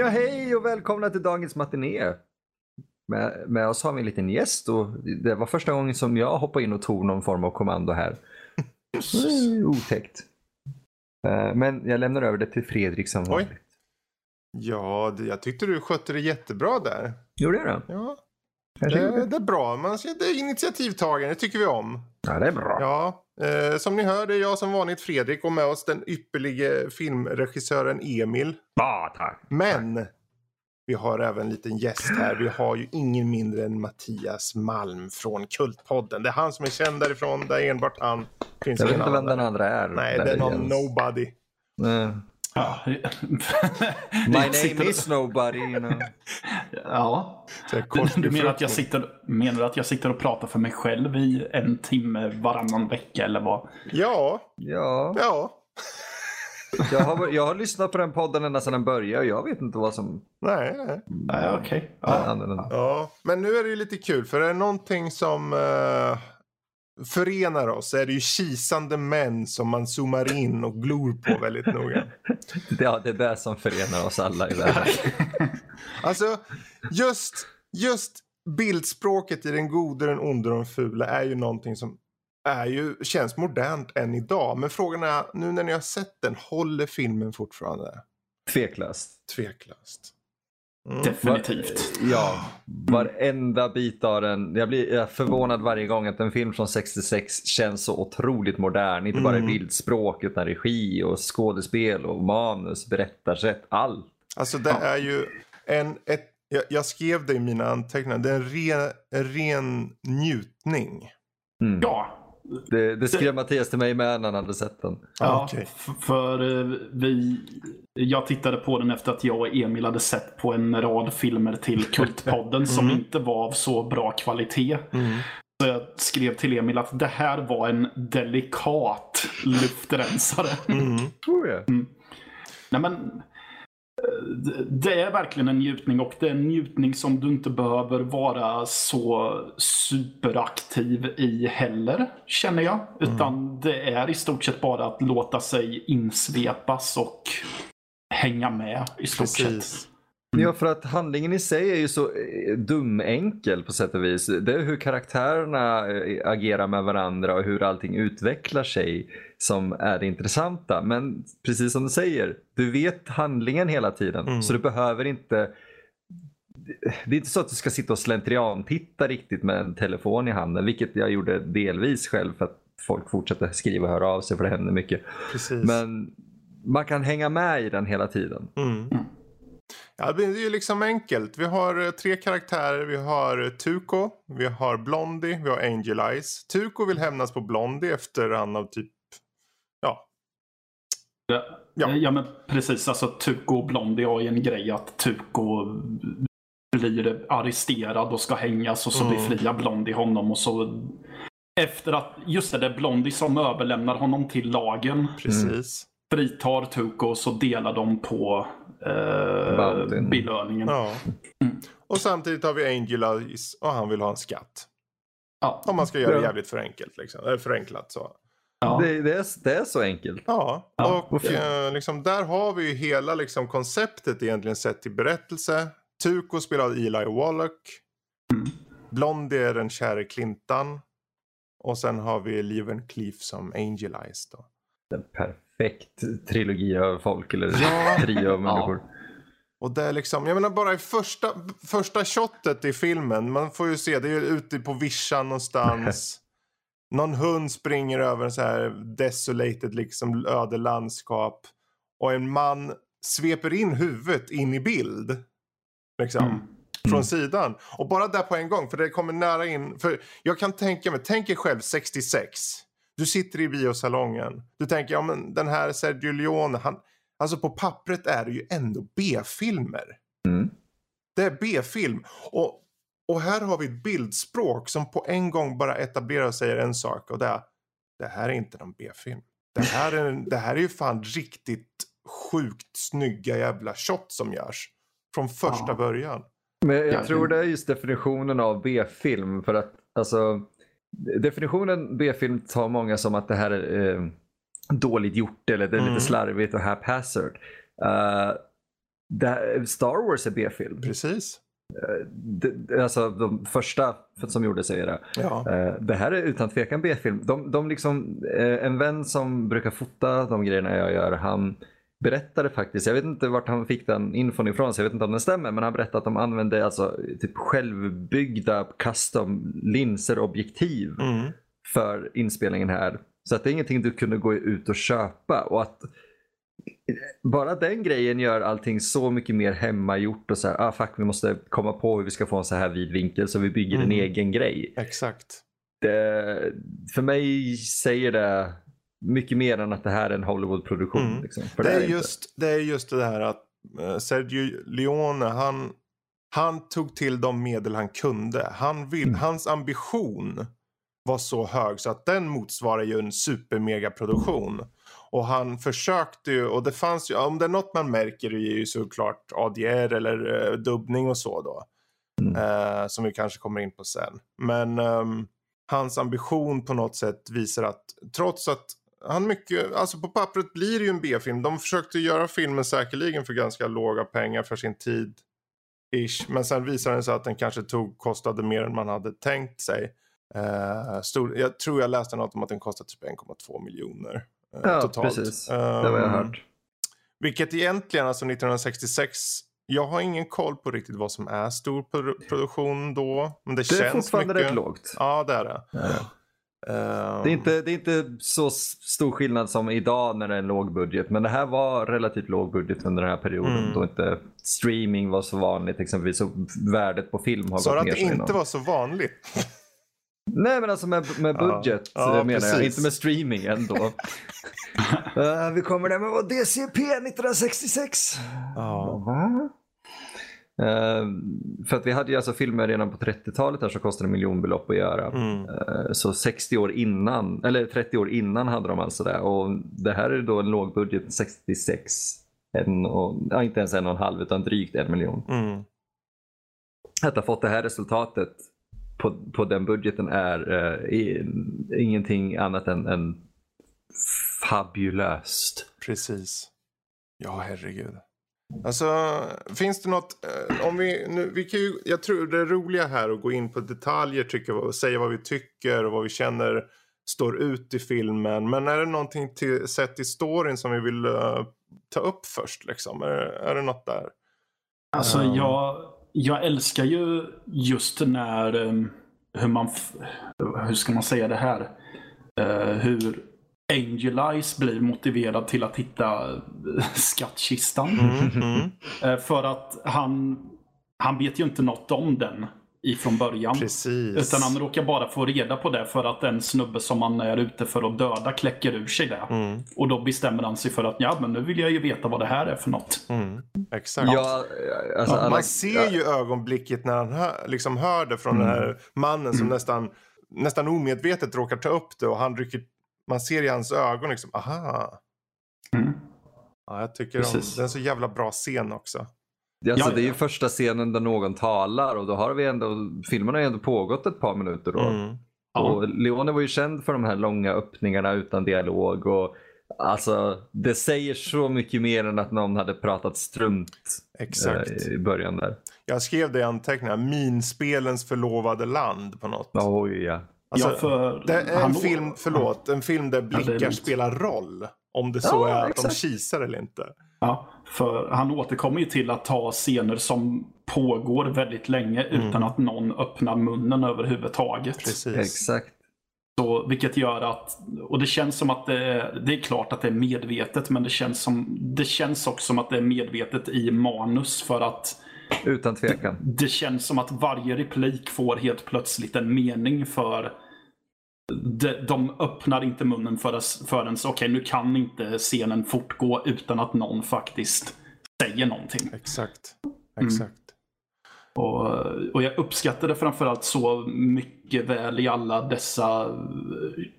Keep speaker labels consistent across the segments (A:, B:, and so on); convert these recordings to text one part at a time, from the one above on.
A: Ja, hej och välkomna till dagens matiné. Med, med oss har vi en liten gäst och det var första gången som jag hoppade in och tog någon form av kommando här. Otäckt. Eh, Men jag lämnar över det till Fredrik som vanligt.
B: Ja, det, jag tyckte du skötte det jättebra där.
A: Gjorde jag det?
B: Ja, det, det är bra. Man det är initiativtagande, det tycker vi om.
A: Ja, det är bra.
B: Ja, eh, som ni hör det är jag som vanligt Fredrik och med oss den ypperlige filmregissören Emil.
A: Ja, tack.
B: Men vi har även en liten gäst här. Vi har ju ingen mindre än Mattias Malm från Kultpodden. Det är han som är känd därifrån. Det är enbart han. Finns
A: Jag vet inte vem den andra är.
B: Nej, det är någon nobody.
A: Eh,
C: Ja.
A: My name is nobody, you know.
C: Ja. Du, menar, att jag sitter, menar du att jag sitter och pratar för mig själv i en timme varannan vecka eller vad?
B: Ja,
A: Ja,
B: ja.
A: Jag har, jag har lyssnat på den podden ända sedan den började och jag vet inte vad som
B: Nej, nej.
C: Nej, okej.
A: är
C: Ja.
B: Ja, men nu är det ju lite kul för är det någonting som eh, förenar oss är det ju kisande män som man zoomar in och glor på väldigt noga.
A: Ja, det är det som förenar oss alla i världen.
B: Alltså, just, just bildspråket i den gode, den onde och den fula är ju någonting som är ju, känns modernt än idag. Men frågan är, nu när ni har sett den, håller filmen fortfarande?
A: Tveklöst.
B: Tveklöst. Mm.
C: Definitivt.
A: Ja, varenda bit av den. Jag blir jag är förvånad varje gång att en film från 66 känns så otroligt modern. Inte bara i
B: Mm.
A: bildspråk utan regi och skådespel och manus, berättarsätt, allt.
B: Alltså det är ju en, ett, jag, jag skrev det i mina anteckningar, det är en ren, en ren njutning.
A: Mm.
C: Ja.
A: Det, det skrev Mattias till mig med när han hade sett den.
C: Ja, f- för eh, vi... Jag tittade på den efter att jag och Emil hade sett på en rad filmer till Kultpodden som
B: Mm.
C: inte var av så bra kvalitet.
B: Mm.
C: Så jag skrev till Emil att det här var en delikat luftrensare.
B: Mm.
A: Tror jag.
C: Nej men, det- är verkligen en njutning och det är en njutning som du inte behöver vara så superaktiv i heller, känner jag. Utan det är i stort sett bara att låta sig insvepas och hänga med i stort sett.
B: Precis.
A: Ja, för att handlingen i sig är ju så eh, dumenkel på sätt och vis. Det är hur karaktärerna eh, agerar med varandra och hur allting utvecklar sig som är det intressanta. Men precis som du säger, du vet handlingen hela tiden.
B: Mm.
A: Så du behöver inte... Det är inte så att du ska sitta och slentrian-titta riktigt med en telefon i handen, vilket jag gjorde delvis själv för att folk fortsätter skriva och höra av sig för det händer mycket.
B: Precis.
A: Men man kan hänga med i den hela tiden.
B: Mm. Ja, det är ju liksom enkelt. Vi har eh, tre karaktärer. Vi har eh, Tuko, vi har Blondie, vi har Angel Eyes. Tuko vill hämnas på Blondie efter han av typ... Ja.
C: Ja.
B: Ja.
C: ja men precis, alltså Tuko och Blondie har ju en grej att Tuko blir arresterad och ska hängas och så
B: Mm.
C: befriar Blondie honom och så efter att, just det, det är Blondie som överlämnar honom till lagen
B: Precis.
C: Fritar Tuko och så delar de på eh,
A: Bounty.
C: belöningen. Ja.
B: Ja. Och samtidigt har vi Angel Eyes och han vill ha en skatt. Om man ska göra det
A: Ja.
B: jävligt förenkelt. Liksom. Eller förenklat så.
C: Ja.
A: Det, det, är, det är så enkelt.
B: Ja,
C: Ja.
B: och eh, liksom, där har vi ju hela liksom, konceptet egentligen sett till berättelse. Tuko spelar av Eli Wallach.
C: Mm.
B: Blondie är den käre Clintan. Och sen har vi Leven Cleef som Angel Eyes då.
A: En perfekt trilogi av folk eller
B: Ja.
A: trio av människor.
B: Och det är liksom, jag menar bara i första, första shotet i filmen, man får ju se, det är ju ute på vischan någonstans. Någon hund springer över en så här desolated liksom öde landskap. Och en man sveper in huvudet in i bild. Liksom.
C: Mm.
B: Från sidan. Och bara där på en gång, för det kommer nära in. För jag kan tänka mig, tänk er själv 66. Du sitter i biosalongen. Du tänker, ja men den här Sergio Leone, han, alltså på pappret är det ju ändå B-filmer.
A: Mm.
B: Det är B-film. Och, Och här har vi ett bildspråk som på en gång bara etablerar och säger en sak och det är det här är inte någon B-film. Det här är, det här är ju fan riktigt sjukt snygga jävla shot som görs. Från första
C: Ja.
B: början.
A: Men jag
C: Ja,
A: tror
C: det-
A: det är just definitionen av B-film. För att alltså, definitionen B-film tar många som att det här är eh, dåligt gjort eller det är
B: Mm.
A: lite slarvigt och haphazard. Uh, Star Wars är B-film.
B: Precis.
A: Det, alltså de första som gjordes är det.
B: Ja.
A: Eh, det här är utan tvekan B-film. De, de liksom, eh, en vän som brukar fota de grejerna jag gör, han berättade faktiskt, jag vet inte vart han fick den infon ifrån så jag vet inte om den stämmer, men han berättade att de använde alltså typ självbyggda custom linser objektiv
B: Mm.
A: för inspelningen här. Så att det är ingenting du kunde gå ut och köpa. Och att bara den grejen gör allting så mycket mer hemmagjort och så här, ah fuck vi måste komma på hur vi ska få en så här vid vinkel så vi bygger en
B: Mm.
A: egen grej.
B: Exakt.
A: Det, för mig säger det mycket mer än att det här är en Hollywood-produktion.
B: Mm.
A: Liksom. För
B: Det är,
A: inte.
B: just, det är just det här att eh, Sergio Leone, han, han tog till de medel han kunde. Han vill,
A: Mm.
B: Hans ambition var så hög så att den motsvarar ju en supermegaproduktion. Och han försökte ju, och det fanns ju, om det är något man märker är ju såklart ADR eller uh, dubbning och så då.
A: Mm.
B: Eh, som vi kanske kommer in på sen. Men ehm, hans ambition på något sätt visar att trots att han mycket, alltså på pappret blir det ju en B-film. De försökte göra filmen säkerligen för ganska låga pengar för sin tid. Ish. Men sen visade det sig att den kanske tog, kostade mer än man hade tänkt sig. Eh, stor, jag tror jag läste något om att den kostade typ 1,2 miljoner. eh,
A: Ja,
B: totalt.
A: precis. Det har jag
B: Ehm,
A: hört.
B: vilket egentligen, alltså 1966, jag har ingen koll på riktigt vad som är stor produ- produktion då. Men det,
A: Det är
B: känns
A: fortfarande
B: mycket.
A: rätt lågt.
B: Ja, det är det.
A: Ja.
B: Ehm,
A: Det är, inte, det är inte så stor skillnad som idag när det är en låg budget. Men det här var relativt låg budget under den här perioden.
B: Mm.
A: Då inte streaming var så vanligt exempelvis. Så värdet på film har
B: Sa du
A: gått
B: att
A: ner.
B: det
A: så
B: inte
A: enormt.
B: var så vanligt?
A: Nej men alltså med, med
B: Ja.
A: budget
B: Ja,
A: menar jag.
B: precis.
A: Inte med streaming ändå. uh, vi kommer där med vår DCP 1966.
B: Ja.
A: Va? Eh, för att vi hade ju alltså filmer redan på 30-talet här som kostade miljonbelopp att göra.
B: Mm.
A: Eh, Så 60 år innan, eller 30 år innan hade de alltså det. Och det här är då en lågbudget 66. En och, ja, inte ens en och en halv utan drygt en miljon.
B: Mm.
A: Att ha fått det här resultatet på, på den budgeten är eh, ingenting annat än, än fabulöst.
B: Precis. Ja, herregud. Alltså, finns det något, eh, om vi, nu, vi kan ju, jag tror det är roliga här att gå in på detaljer tycker jag, och säga vad vi tycker och vad vi känner står ut i filmen. Men är det någonting till, sett i storyn som vi vill eh, ta upp först liksom? Är, är det något där?
C: Alltså
B: Ja.
C: jag, jag älskar ju just när, um, hur man, hur ska man säga det här? Eh, hur Angel Eyes blir motiverad till att hitta eh, skattkistan.
B: Mm, mm.
C: Eh, för att han, han vet ju inte något om den ifrån början.
B: Precis.
C: Utan han råkar bara få reda på det för att en snubbe som han är ute för att döda kläcker ur sig det.
B: Mm,
C: Och då bestämmer han sig för att ja, men nu vill jag ju veta vad det här är för något.
B: mm. Exakt.
A: Ja, alltså,
B: Ja, man ser ju ögonblicket när han hör, liksom hör det från den här mannen som nästan, nästan omedvetet råkar ta upp det och han rycker, man ser i hans ögon liksom, aha.
C: Mm.
B: Ja, jag tycker om, det är en så jävla bra scen också.
A: Det, alltså,
C: Ja,
A: det är ju första scenen där någon talar och då har vi ändå, filmen har ju ändå pågått ett par minuter då.
B: Mm.
C: Ja.
A: Och Leone var ju känd för de här långa öppningarna utan dialog. Och, alltså, det säger så mycket mer än att någon hade pratat strunt
B: Exakt.
A: eh, i början där.
B: Jag skrev det i anteckningarna, minspelens förlovade land på något.
A: Oj ja.
B: Alltså,
C: ja, för
B: det är en
C: han-
B: film, förlåt, en film där
C: är
B: blickar
C: lugnt.
B: spelar roll. Om det så
A: Ja,
B: är att
A: exakt.
B: de kisar eller inte.
C: Ja, för han återkommer ju till att ta scener som pågår väldigt länge utan att någon öppnar munnen överhuvudtaget.
B: Precis.
A: Exakt.
C: Så, vilket gör att, och det känns som att det, det är klart att det är medvetet, men det känns, som, det känns också som att det är medvetet i manus för att
A: Utan tvekan.
C: det känns som att varje replik får helt plötsligt en mening för de, de öppnar inte munnen förrän, förrän okej nu kan inte scenen fortgå utan att någon faktiskt säger någonting.
B: Exakt.
C: Mm.
B: Exakt.
C: Och, och jag uppskattade framförallt så mycket väl i alla dessa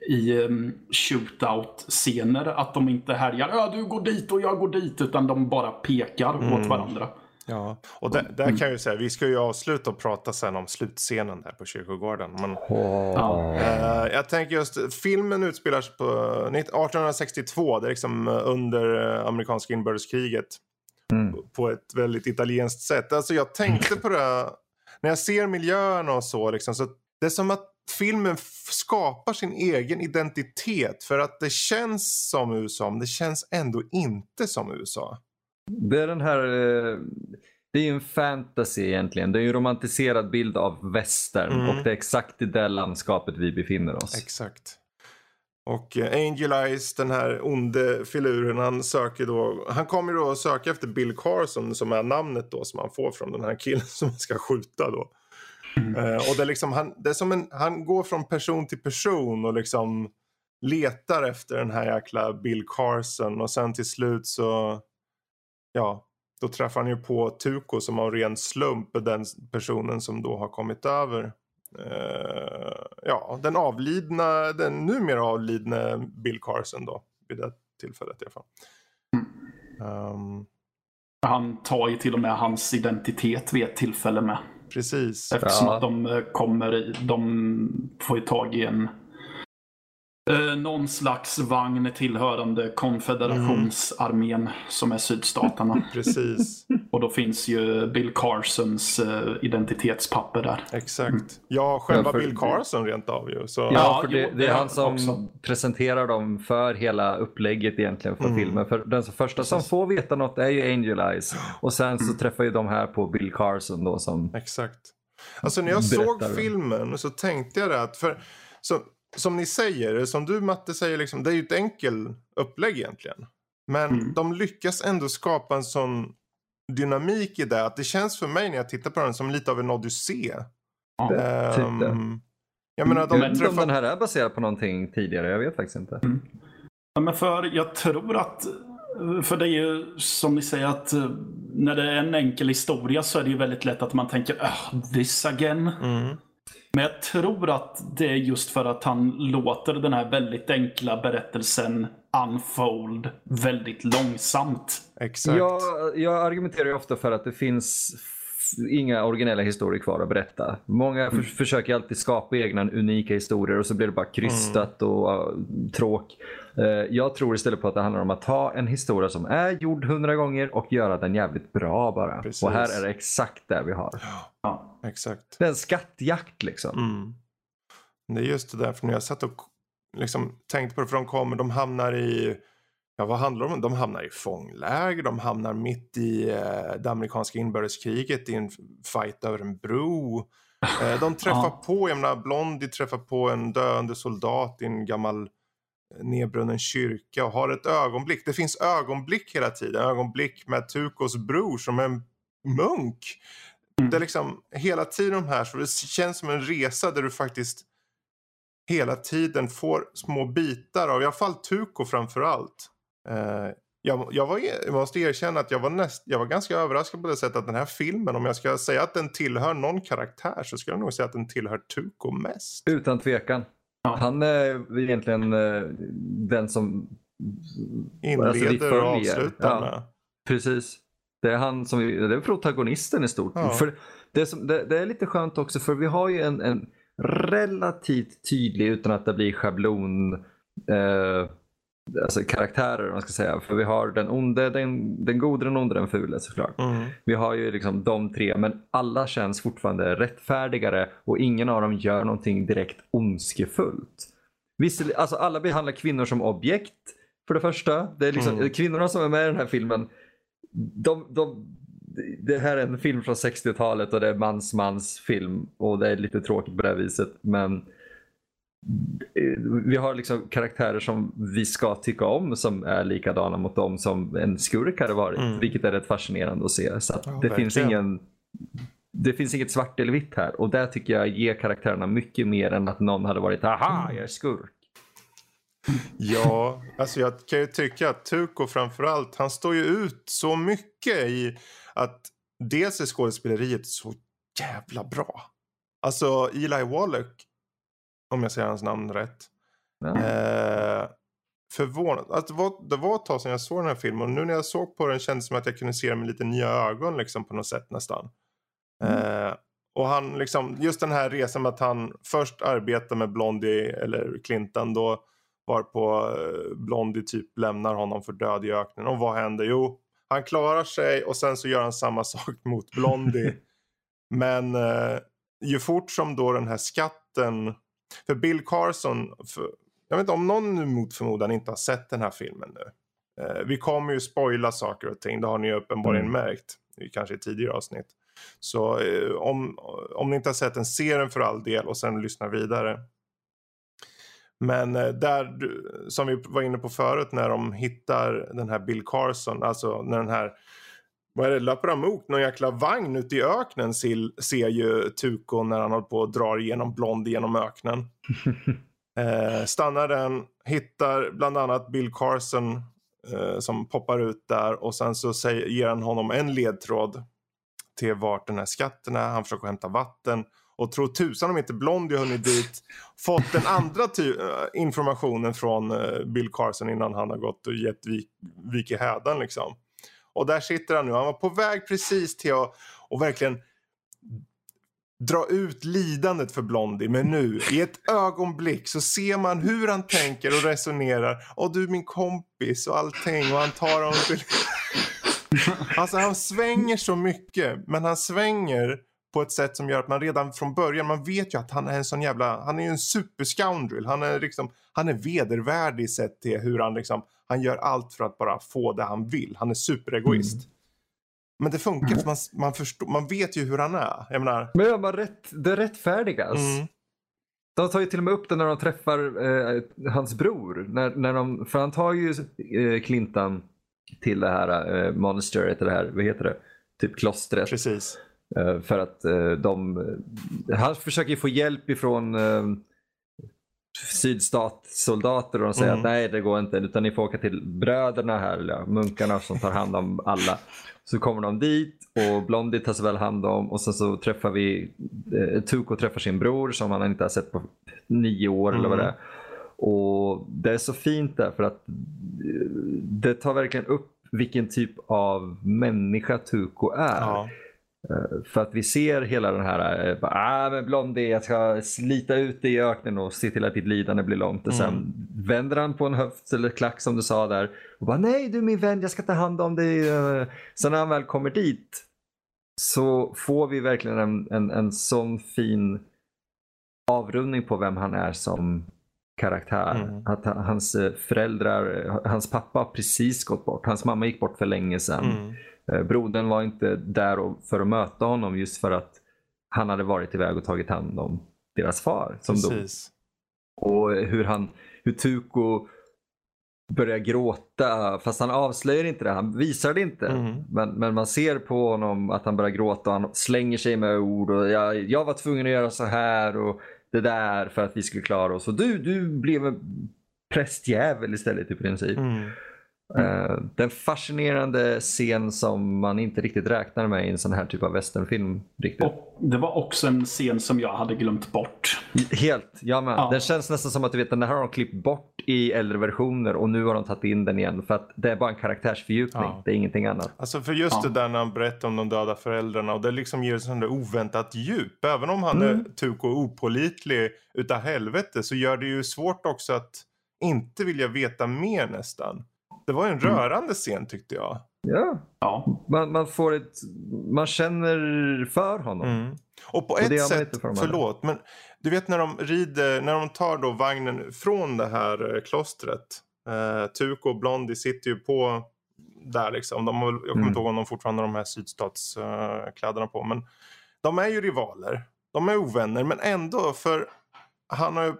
C: i um, shootout-scener att de inte härjar ja du går dit och jag går dit utan de bara pekar mm. åt varandra.
B: Ja, och där, där, kan jag ju säga, vi ska ju avsluta och prata sen om slutscenen där på kyrkogården. Men, oh. eh, jag tänker just, filmen utspelar sig på 1862, det är liksom under eh, amerikanska inbördeskriget. Mm. På ett väldigt italienskt sätt. Alltså jag tänkte på det, när jag ser miljöerna och så, liksom, så det är som att filmen skapar sin egen identitet. För att det känns som USA, men det känns ändå inte som USA.
A: Det är den här... Eh, det är ju en fantasy egentligen. Det är ju en romantiserad bild av västern mm. och det är exakt i det landskapet vi befinner oss.
B: Exakt. Och eh, Angel Eyes, den här onde filuren, han söker då, han kommer då att söka efter Bill Carson som är namnet då som han får från den här killen som han ska skjuta då. Mm. Uh, och det är liksom, han, det är som en, han går från person till person och liksom letar efter den här jäkla Bill Carson och sen till slut så ja, då träffar han ju på Tuko som av ren slump är den personen som då har kommit över uh, ja, den avlidna, den numera avlidne Bill Carson då vid det tillfället i alla fall.
C: Um, han tar ju till och med hans identitet vid ett tillfälle med.
B: Precis.
C: Eftersom ja. att de eh, kommer i, de får ju tag i en Eh, någon slags vagn tillhörande konfederationsarmén mm. som är sydstaterna.
B: Precis.
C: Och då finns ju Bill Carsons eh, identitetspapper där.
B: Exakt. Mm. Ja, själva Bill Carson rent av ju. Så...
A: Ja, för det, det är han som också. presenterar dem för hela upplägget egentligen för mm. filmen. För den första som får veta något är ju Angel Eyes. Och sen så mm. träffar ju de här på Bill Carson då som
B: Exakt. Alltså när jag såg filmen så tänkte jag det att för så som ni säger, som du Matte säger, liksom, det är ju ett enkel upplägg egentligen. Men mm. de lyckas ändå skapa en sån dynamik i det. Att det känns för mig när jag tittar på den som lite av en odyssé.
A: Ja, um, jag menar, de jag inte om den här är baserad på någonting tidigare. Jag vet faktiskt inte. Mm.
C: Ja, men för jag tror att för det är ju som ni säger att eh, när det är en enkel historia så är det ju väldigt lätt att man tänker oh, this again. Mm. Men jag tror att det är just för att han låter den här väldigt enkla berättelsen unfold väldigt långsamt.
B: Exakt.
A: Jag, jag argumenterar ju ofta för att det finns inga originella historier kvar att berätta. Många mm. försöker alltid skapa egna unika historier och så blir det bara krystat mm. och uh, tråk. Uh, jag tror istället på att det handlar om att ta en historia som är gjord hundra gånger och göra den jävligt bra bara. Precis. Och här är det exakt det vi har.
B: Ja, exakt.
A: Det är en skattjakt liksom.
B: Mm. Det är just det där, för när jag satt och liksom tänkte på det, för de kommer, de hamnar i Ja, vad handlar det om? De hamnar i fångläger, de hamnar mitt i eh, det amerikanska inbördeskriget i en fight över en bro. Eh, de träffar ja. på, jag menar Blondie träffar på en döende soldat i en gammal eh, nedbrunnen kyrka och har ett ögonblick. Det finns ögonblick hela tiden. Ögonblick med Tukos bror som är en munk. Mm. Det är liksom hela tiden de här, så det känns som en resa där du faktiskt hela tiden får små bitar av, i alla fall Tuko framför allt. Uh, jag, jag, var, jag måste erkänna att jag var, näst, jag var ganska överraskad på det sättet att den här filmen, om jag ska säga att den tillhör någon karaktär så skulle jag nog säga att den tillhör Tuko mest.
A: Utan tvekan. Han är egentligen uh, den som
B: inleder alltså, och avslutar. Ja,
A: precis. Det är han som det är protagonisten i stort. Ja. För det, som, det, det, är lite skönt också för vi har ju en, en relativt tydlig, utan att det blir schablon, eh, alltså karaktärer man ska säga. För vi har den onde, den, den gode, den onde, den fule såklart. Mm. Vi har ju liksom de tre men alla känns fortfarande rättfärdigare och ingen av dem gör någonting direkt ondskefullt. Visst, alltså alla behandlar kvinnor som objekt för det första. Det är liksom, mm. Kvinnorna som är med i den här filmen, de, de, det här är en film från 60-talet och det är mans mans film och det är lite tråkigt på det här viset. Men vi har liksom karaktärer som vi ska tycka om som är likadana mot dem som en skurk hade varit. Mm. Vilket är rätt fascinerande att se. Så att ja, det, finns ingen, det finns inget svart eller vitt här. Och det tycker jag ger karaktärerna mycket mer än att någon hade varit aha, jag är skurk.
B: Ja, alltså jag kan ju tycka att Tuko framförallt, han står ju ut så mycket i att dels är skådespeleriet så jävla bra. Alltså Eli Wallach, om jag säger hans namn rätt.
A: Ja.
B: Eh, förvånad. Alltså, det, var, det var ett tag sedan jag såg den här filmen och nu när jag såg på den kändes det som att jag kunde se den med lite nya ögon liksom på något sätt nästan. Eh, och han liksom, just den här resan med att han först arbetar med Blondie eller Clinton då var på eh, Blondie typ lämnar honom för död i öknen. Och vad händer? Jo, han klarar sig och sen så gör han samma sak mot Blondie. Men eh, ju fort som då den här skatten, för Bill Carson, för, jag vet inte om någon nu mot förmodan inte har sett den här filmen nu. Eh, vi kommer ju spoila saker och ting, det har ni uppenbarligen
A: Mm.
B: märkt. i- Kanske i tidigare avsnitt. Så eh, om, om ni inte har sett den, se den för all del och sen lyssna vidare. Men eh, där, som vi var inne på förut, när de hittar den här Bill Carson, alltså när den här vad är det, Lapramok, någon jäkla vagn ute i öknen ser, ser ju Tuko när han håller på och drar igenom Blond genom öknen. Eh, stannar den, hittar bland annat Bill Carson eh, som poppar ut där och sen så säger, ger han honom en ledtråd till vart den här skatten är. Han försöker hämta vatten och tror tusan om inte Blondie hunnit dit. Fått den andra eh, informationen från eh, Bill Carson innan han har gått och gett vik, vik i hädan liksom. Och där sitter han nu. Han var på väg precis till att och verkligen dra ut lidandet för Blondie. Men nu, i ett ögonblick, så ser man hur han tänker och resonerar. Och du är min kompis och allting. Och han tar honom till... Alltså han svänger så mycket. Men han svänger på ett sätt som gör att man redan från början, man vet ju att han är en sån jävla, han är ju en superscoundrel. Han är liksom, han är vedervärdig sett till hur han liksom, han gör allt för att bara få det han vill. Han är superegoist. Men det funkar för man, man, förstår, man vet ju hur han är. Jag menar,
A: Men jag bara rätt, det rättfärdigas.
B: mm,
A: De tar ju till och med upp det när de träffar eh, hans bror. När, när de, för han tar ju eh, Clintan till det här eh, monsteret, eller det här, vad heter det? Typ klostret.
B: precis.
A: Eh, för att eh, de, han försöker ju få hjälp ifrån eh, sydstatssoldater och de säger
B: Mm.
A: att nej det går inte utan ni får åka till bröderna här, eller munkarna som tar hand om alla. Så kommer de dit och Blondie tas väl hand om och sen så träffar vi eh, Tuko träffar sin bror som han inte har sett på nio år eller vad det är. Och det är så fint där för att eh, det tar verkligen upp vilken typ av människa Tuko är.
B: Ja.
A: För att vi ser hela den här, eh, ah, men Blondie jag ska slita ut dig i öknen och se till att ditt lidande blir långt. Och sen vänder han på en höft eller klack som du sa där och bara nej du är min vän, jag ska ta hand om dig. Eh, Så när han väl kommer dit så får vi verkligen en, en, en sån fin avrundning på vem han är som karaktär.
B: Mm.
A: Att han- hans eh, föräldrar, eh, hans pappa har precis gått bort. Hans mamma gick bort för länge sedan.
B: Mm.
A: Eh, Brodern var inte där för att möta honom just för att han hade varit iväg och tagit hand om deras far som dog.
B: Precis.
A: Och hur, han, hur Tuko börjar gråta fast han avslöjar inte det. Han visar det inte.
B: Mm.
A: Men, men man ser på honom att han börjar gråta och han slänger sig med ord. Och jag, jag var tvungen att göra så här och det där för att vi skulle klara oss. Och du, du blev en prästjävel istället i princip.
B: Mm.
A: Eh, det är en fascinerande scen som man inte riktigt räknar med i en sån här typ av westernfilm. Riktigt.
C: Och det var också en scen som jag hade glömt bort.
A: Helt, ja men.
C: Ja.
A: Den känns nästan som att du vet, den här har de klippt bort i äldre versioner och nu har de tagit in den igen. För att det är bara en karaktärsfördjupning,
B: Ja.
A: det är ingenting annat.
B: Alltså för just
C: Ja.
B: det där när han berättar om de döda föräldrarna och det liksom ger sånt där oväntat djup. Även om han
A: Mm.
B: är Tuko opålitlig utav helvete så gör det ju svårt också att inte vilja veta mer nästan. Det var ju en
A: Mm.
B: rörande scen tyckte jag.
A: Ja,
C: Ja.
A: man, man får ett, man känner för honom.
B: Mm. Och på
A: Och
B: ett sätt,
A: för
B: förlåt, men du vet när de rider, när de tar då vagnen från det här eh, klostret. Eh, Tuko och Blondie sitter ju på där liksom. De har, jag kommer
A: Mm.
B: inte ihåg om de fortfarande har de här sydstatskläderna eh, på. Men de är ju rivaler. De är ovänner men ändå för han har ju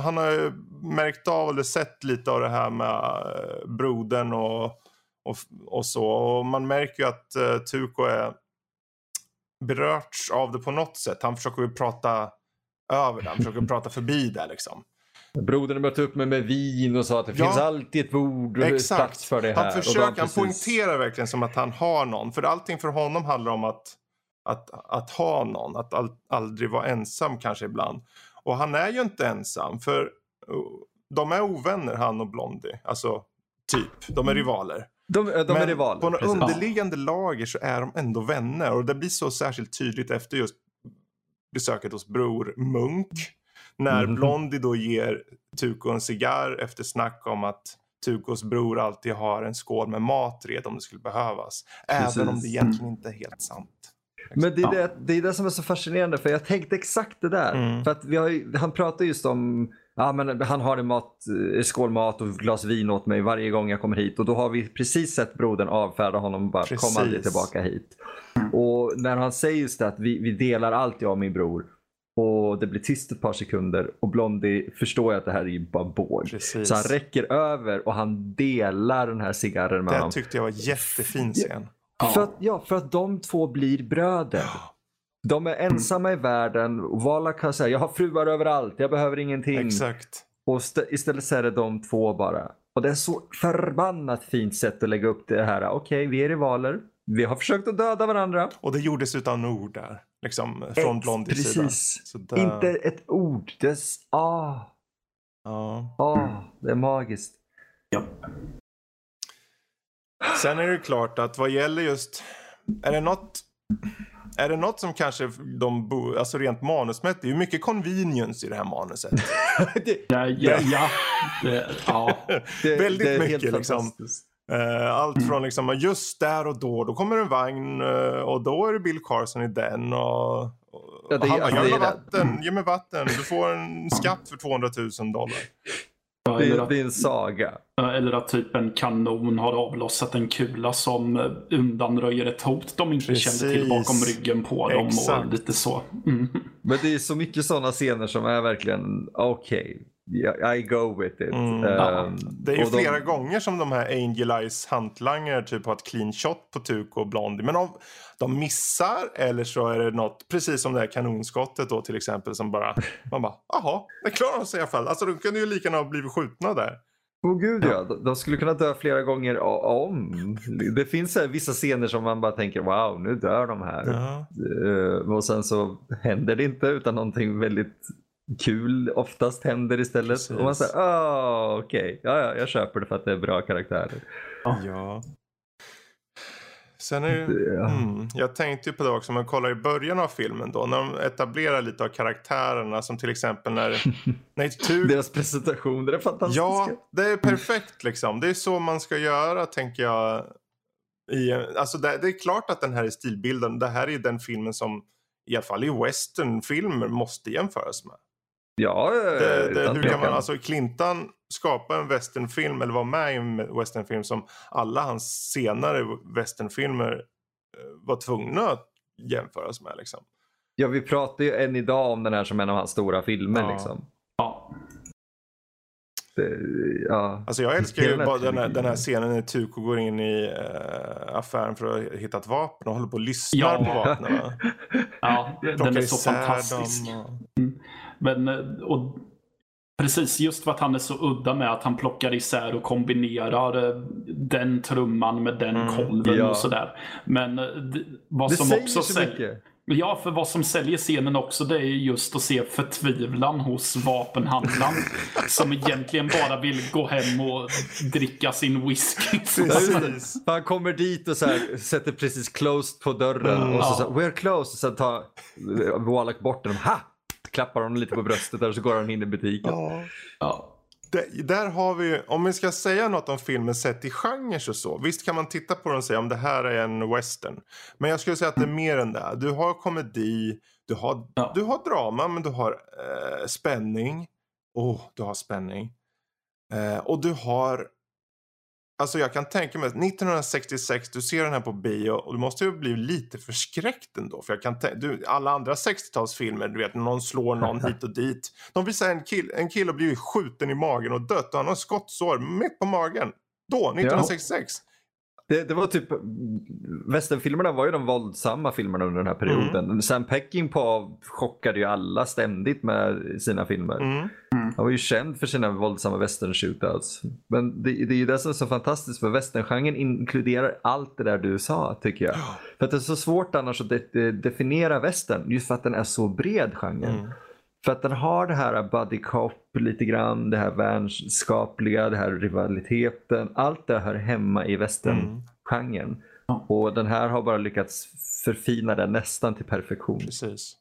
B: han har ju märkt av eller sett lite av det här med eh, brodern och, och, och så. Och man märker ju att uh, Tuko är berörts av det på något sätt. Han försöker ju prata över det. Han försöker prata förbi det liksom.
A: Brodern mötte upp mig med vin och sa att det
B: Ja.
A: finns alltid ett bord och
B: Exakt.
A: plats för det här.
B: Han försöker, han
A: precis-
B: poängterar verkligen som att han har någon. För allting för honom handlar om att att, att ha någon, att all, aldrig vara ensam kanske ibland. Och han är ju inte ensam för uh, de är ovänner han och Blondie. Alltså typ, de är rivaler.
A: De, de
B: Men
A: är rivaler.
B: på något
A: precis.
B: underliggande lager så är de ändå vänner. Och det blir så särskilt tydligt efter just besöket hos bror Munk. När
A: Mhm.
B: Blondie då ger Tuko en cigarr efter snack om att Tukos bror alltid har en skål med mat redo om det skulle behövas.
A: Precis.
B: Även om det egentligen inte är helt sant.
A: Men det är
C: Ja.
A: det, det är det som är så fascinerande för jag tänkte exakt det där.
B: Mm.
A: För att vi har han pratar just om Ja, men han har en mat, eh, skål mat och glas vin åt mig varje gång jag kommer hit. Och då har vi precis sett brodern avfärda honom och bara kom
B: Precis.
A: aldrig tillbaka hit. Och när han säger just det att vi, vi delar allt jag och min bror. Och det blir tyst ett par sekunder och Blondie förstår ju att det här är ju bara båg. Så han räcker över och han delar den här cigarren med
B: Det
A: honom.
B: tyckte jag var jättefin scen.
A: För att, ja, för att de två blir bröder. De är ensamma i världen. och Wallach har sagt jag har fruar överallt, jag behöver ingenting.
B: Exakt.
A: Och st- istället så är det de två bara. Och det är så förbannat fint sätt att lägga upp det här. Okej, vi är rivaler. Vi har försökt att döda varandra.
B: Och det gjordes utan ord där. Liksom från Blondies sida.
A: Precis.
B: Så där-
A: Inte ett ord. Det är, ah,
B: Ja.
A: ah, det är magiskt.
C: Ja.
B: Sen är det klart att vad gäller just, är det något, är det något som kanske de, bo, alltså rent manusmässigt, det är ju mycket convenience i det här manuset.
A: det,
C: Ja, ja, ja. Det, ja.
A: det,
B: Väldigt
A: det är
B: mycket,
A: helt
B: liksom. Eh, Allt från liksom, just där och då, då kommer en vagn eh, och då är det Bill Carson i den och, och
A: Ja, det
B: han bara,
A: alltså,
B: ha
A: det.
B: vatten, ge mig vatten, du får en skatt för 200 000 dollar.
C: Ja,
A: Det,
C: att,
A: det är en saga.
C: eller att typ en kanon har avlossat en kula som eh, undanröjer ett hot de inte
B: Precis.
C: kände till bakom ryggen på dem.
B: Exakt.
C: Och lite så. Mm.
A: Men det är så mycket sådana scener som är verkligen okej. yeah, I go with it.
B: Mm.
A: Ehm,
B: Det är ju
A: och de-
B: flera gånger som de här Angel Eyes hantlangare typ har ett clean shot på Tuco och Blondie. Men om de missar eller så är det något, precis som det här kanonskottet då till exempel som bara, man bara, jaha, det klarar de sig i alla fall. Alltså de kunde ju lika gärna ha blivit skjutna där.
A: Åh gud ja, de- de skulle kunna dö flera gånger om. Det finns så här vissa scener som man bara tänker wow, nu dör de här.
B: Ja.
A: Eh, och sen så händer det inte utan någonting väldigt kul oftast händer istället.
B: Precis.
A: Och man säger, ah okej, ja, ja, jag köper det för att det är bra karaktärer.
B: ja. Sen är
A: Ja.
B: mm, jag tänkte ju på det också, om man kollar i början av filmen då, när de etablerar lite av karaktärerna som till exempel när, när Tuco
A: Deras presentationer är fantastiska.
B: Ja, det är perfekt liksom. Det är så man ska göra tänker jag. I, alltså det, det är klart att den här är stilbilden. Det här är den filmen som i alla fall i westernfilmer måste jämföras med.
A: Ja
B: Det, det,
A: utan
B: hur kan man, alltså Clintan skapa en westernfilm eller vara med i en westernfilm som alla hans senare westernfilmer eh, var tvungna att jämföras med liksom.
A: Ja, vi pratar ju än idag om den här som en av hans stora filmer.
B: Ja.
A: Liksom.
C: Ja.
A: Det, ja.
B: Alltså jag älskar ju bara den här, den här scenen när Tuko går in i eh, affären för att hitta ett vapen och håller på och lyssnar
C: Ja.
B: på vapnen. va?
C: ja, den är så fantastisk.
B: och-
C: Men, eh, och precis just för att han är så udda med att han plockar isär och kombinerar eh, den trumman med den
B: Mm,
C: kolven
A: ja.
C: och sådär. Men eh, vad
A: Det
C: som också
A: så
C: säljer... Ja, för vad som säljer scenen också det är just att se förtvivlan hos vapenhandlaren. som egentligen bara vill gå hem och dricka sin whisky.
B: Precis.
A: Han kommer dit och så här, sätter precis closed på dörren
B: Mm.
A: och så,
C: Ja.
A: så här, we're closed och sen tar Wallach bort den. Ha! Klappar honom lite på bröstet där och så går han in i butiken.
B: Ja.
C: Ja.
B: Det, där har vi om vi ska säga något om filmen sett i genrer och så. Visst kan man titta på den och säga om det här är en western. Men jag skulle säga att det är mer än det. Du har komedi, du har,
C: Ja.
B: du har drama men du har eh, spänning. Oh, du har spänning. Eh, och du har, alltså jag kan tänka mig att 1966, du ser den här på bio och du måste ju bli lite förskräckt ändå. För jag kan tän- du, alla andra 60-talsfilmer, du vet någon slår någon hit och dit. De visar en, kill, en kille har blivit skjuten i magen och dött och han har skottsår mitt på magen. Då, 1966.
A: Det, det var typ, västernfilmerna var ju de våldsamma filmerna under den här perioden.
B: Mm.
A: Sam Peckinpah chockade ju alla ständigt med sina filmer.
B: Mm.
A: Han var ju känd för sina våldsamma western shootouts. Men det, det är ju det som är så fantastiskt för westerngenren inkluderar allt det där du sa tycker jag. För att det är så svårt annars att de, de, definiera western just för att den är så bred genren.
B: Mm.
A: För att den har det här buddy cop lite grann, det här vänskapliga, det här rivaliteten. Allt det hör hemma i westerngenren.
C: Ja.
A: Och den här har bara lyckats förfina den nästan till perfektion.
B: Precis.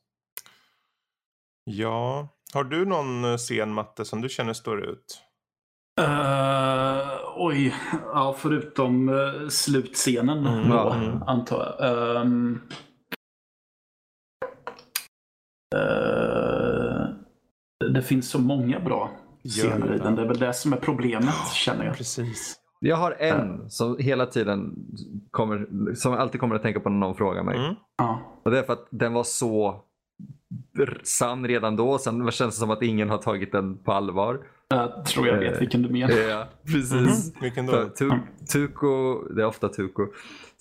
B: Ja, har du någon eh, scen Matte som du känner står ut?
C: Eh, oj, ja, förutom uh, slutscenen
B: Mm,
C: då,
B: mm.
C: antar jag. Ehm, eh, det finns så många bra scener i
B: det.
C: den. Det är väl det som är problemet känner jag.
B: Precis.
A: Jag har en som hela tiden kommer, som alltid kommer att tänka på när någon frågar mig.
B: Mm.
A: Och det är för att den var så sann redan då. Sen känns det som att ingen har tagit den på allvar.
C: Jag tror jag vet
A: Eh,
C: vilken du menar.
A: Ja, precis.
B: Vilken
A: För
B: då?
A: tu, Tuko, det är ofta Tuko.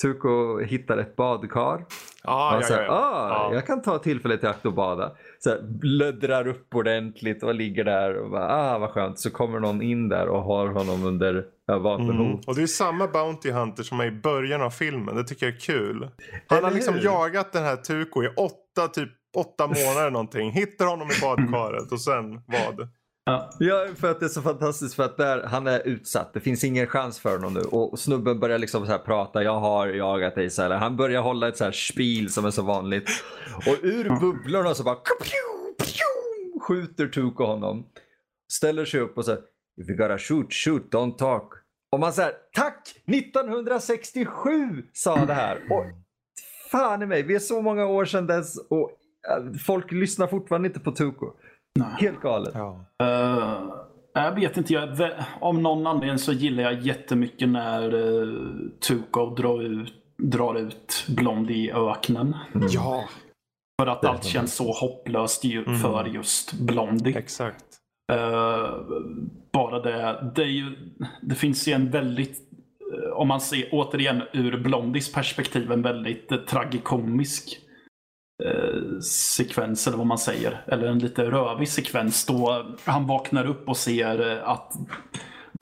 A: Tuko hittar ett badkar.
B: Ah, ja,
A: säger,
B: ja, ja.
A: ah,
B: Ja.
A: jag kan ta tillfället i akt och bada. Så här, blöddrar upp ordentligt och ligger där och bara, ah vad skönt. Så kommer någon in där och har honom under ja,
B: Mm.
A: vapenhot.
B: Och det är samma Bounty Hunter som är i början av filmen. Det tycker jag är kul. Han
A: Eller
B: har liksom
A: hur?
B: jagat den här Tuko i åtta, typ åtta månader någonting. Hittar honom i badkaret och sen vad?
C: Ja.
A: Ja, för att det är så fantastiskt för att där, han är utsatt. Det finns ingen chans för honom nu. Och snubben börjar liksom så här prata. Jag har jagat dig. Så här. Han börjar hålla ett så här spil som är så vanligt. Och ur bubblorna så bara skjuter Tuko honom. Ställer sig upp och säger If you gotta shoot, shoot, don't talk. Och man säger tack! 1967 sa det här. Och fan i mig, vi är så många år sedan dess och äh, folk lyssnar fortfarande inte på Tuko.
C: Nej.
A: Helt galet.
B: Ja.
C: Eh, jag vet inte, jag, av någon anledning så gillar jag jättemycket när uh, Tuco drar ut, drar ut Blond i öknen.
B: ja,
C: För att allt känns så hopplöst ju,
B: Mm.
C: för just Blondie.
B: exakt.
C: Eh, bara det, det är ju, det finns ju en väldigt, om man ser återigen ur Blondies perspektiv, en väldigt eh, tragikomisk eh, sekvens eller vad man säger. Eller en lite rövig sekvens då han vaknar upp och ser eh, att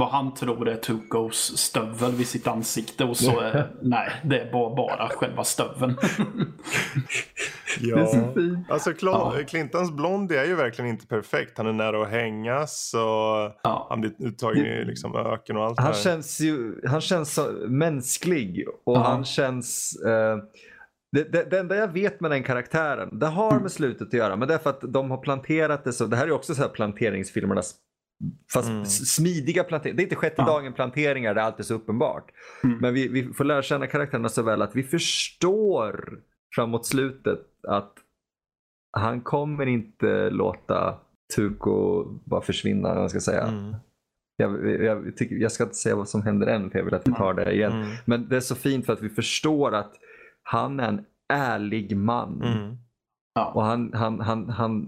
C: vad han tror är Tukos stövel vid sitt ansikte och så är, nej, det är bara, bara själva stöveln.
B: Ja.
A: Det är så fint.
B: Alltså Cla-
C: Ja.
B: Clintons Blondie är ju verkligen inte perfekt. Han är nära att hängas och
C: ja.
B: han blir uttagen i liksom öken och allt det
A: Han
B: här.
A: känns ju han känns så mänsklig och
C: Ja.
A: han känns... Eh, det, det, det enda jag vet med den karaktären, det har med slutet att göra, men det är för att de har planterat det så. Det här är också så här planteringsfilmernas Fast
B: Mm.
A: smidiga planteringar. Det är inte sjätte
C: Ja.
A: dagen planteringar, det är alltid så uppenbart.
C: Mm.
A: Men vi, vi får lära känna karaktärerna så väl att vi förstår framåt slutet att han kommer inte låta Tuko bara försvinna, man ska säga.
B: Mm.
A: Jag, jag, tycker, jag ska inte säga vad som händer än för jag vill att vi tar det igen.
B: Mm.
A: Men det är så fint för att vi förstår att han är en ärlig man.
B: Mm.
A: Och han, han, han, han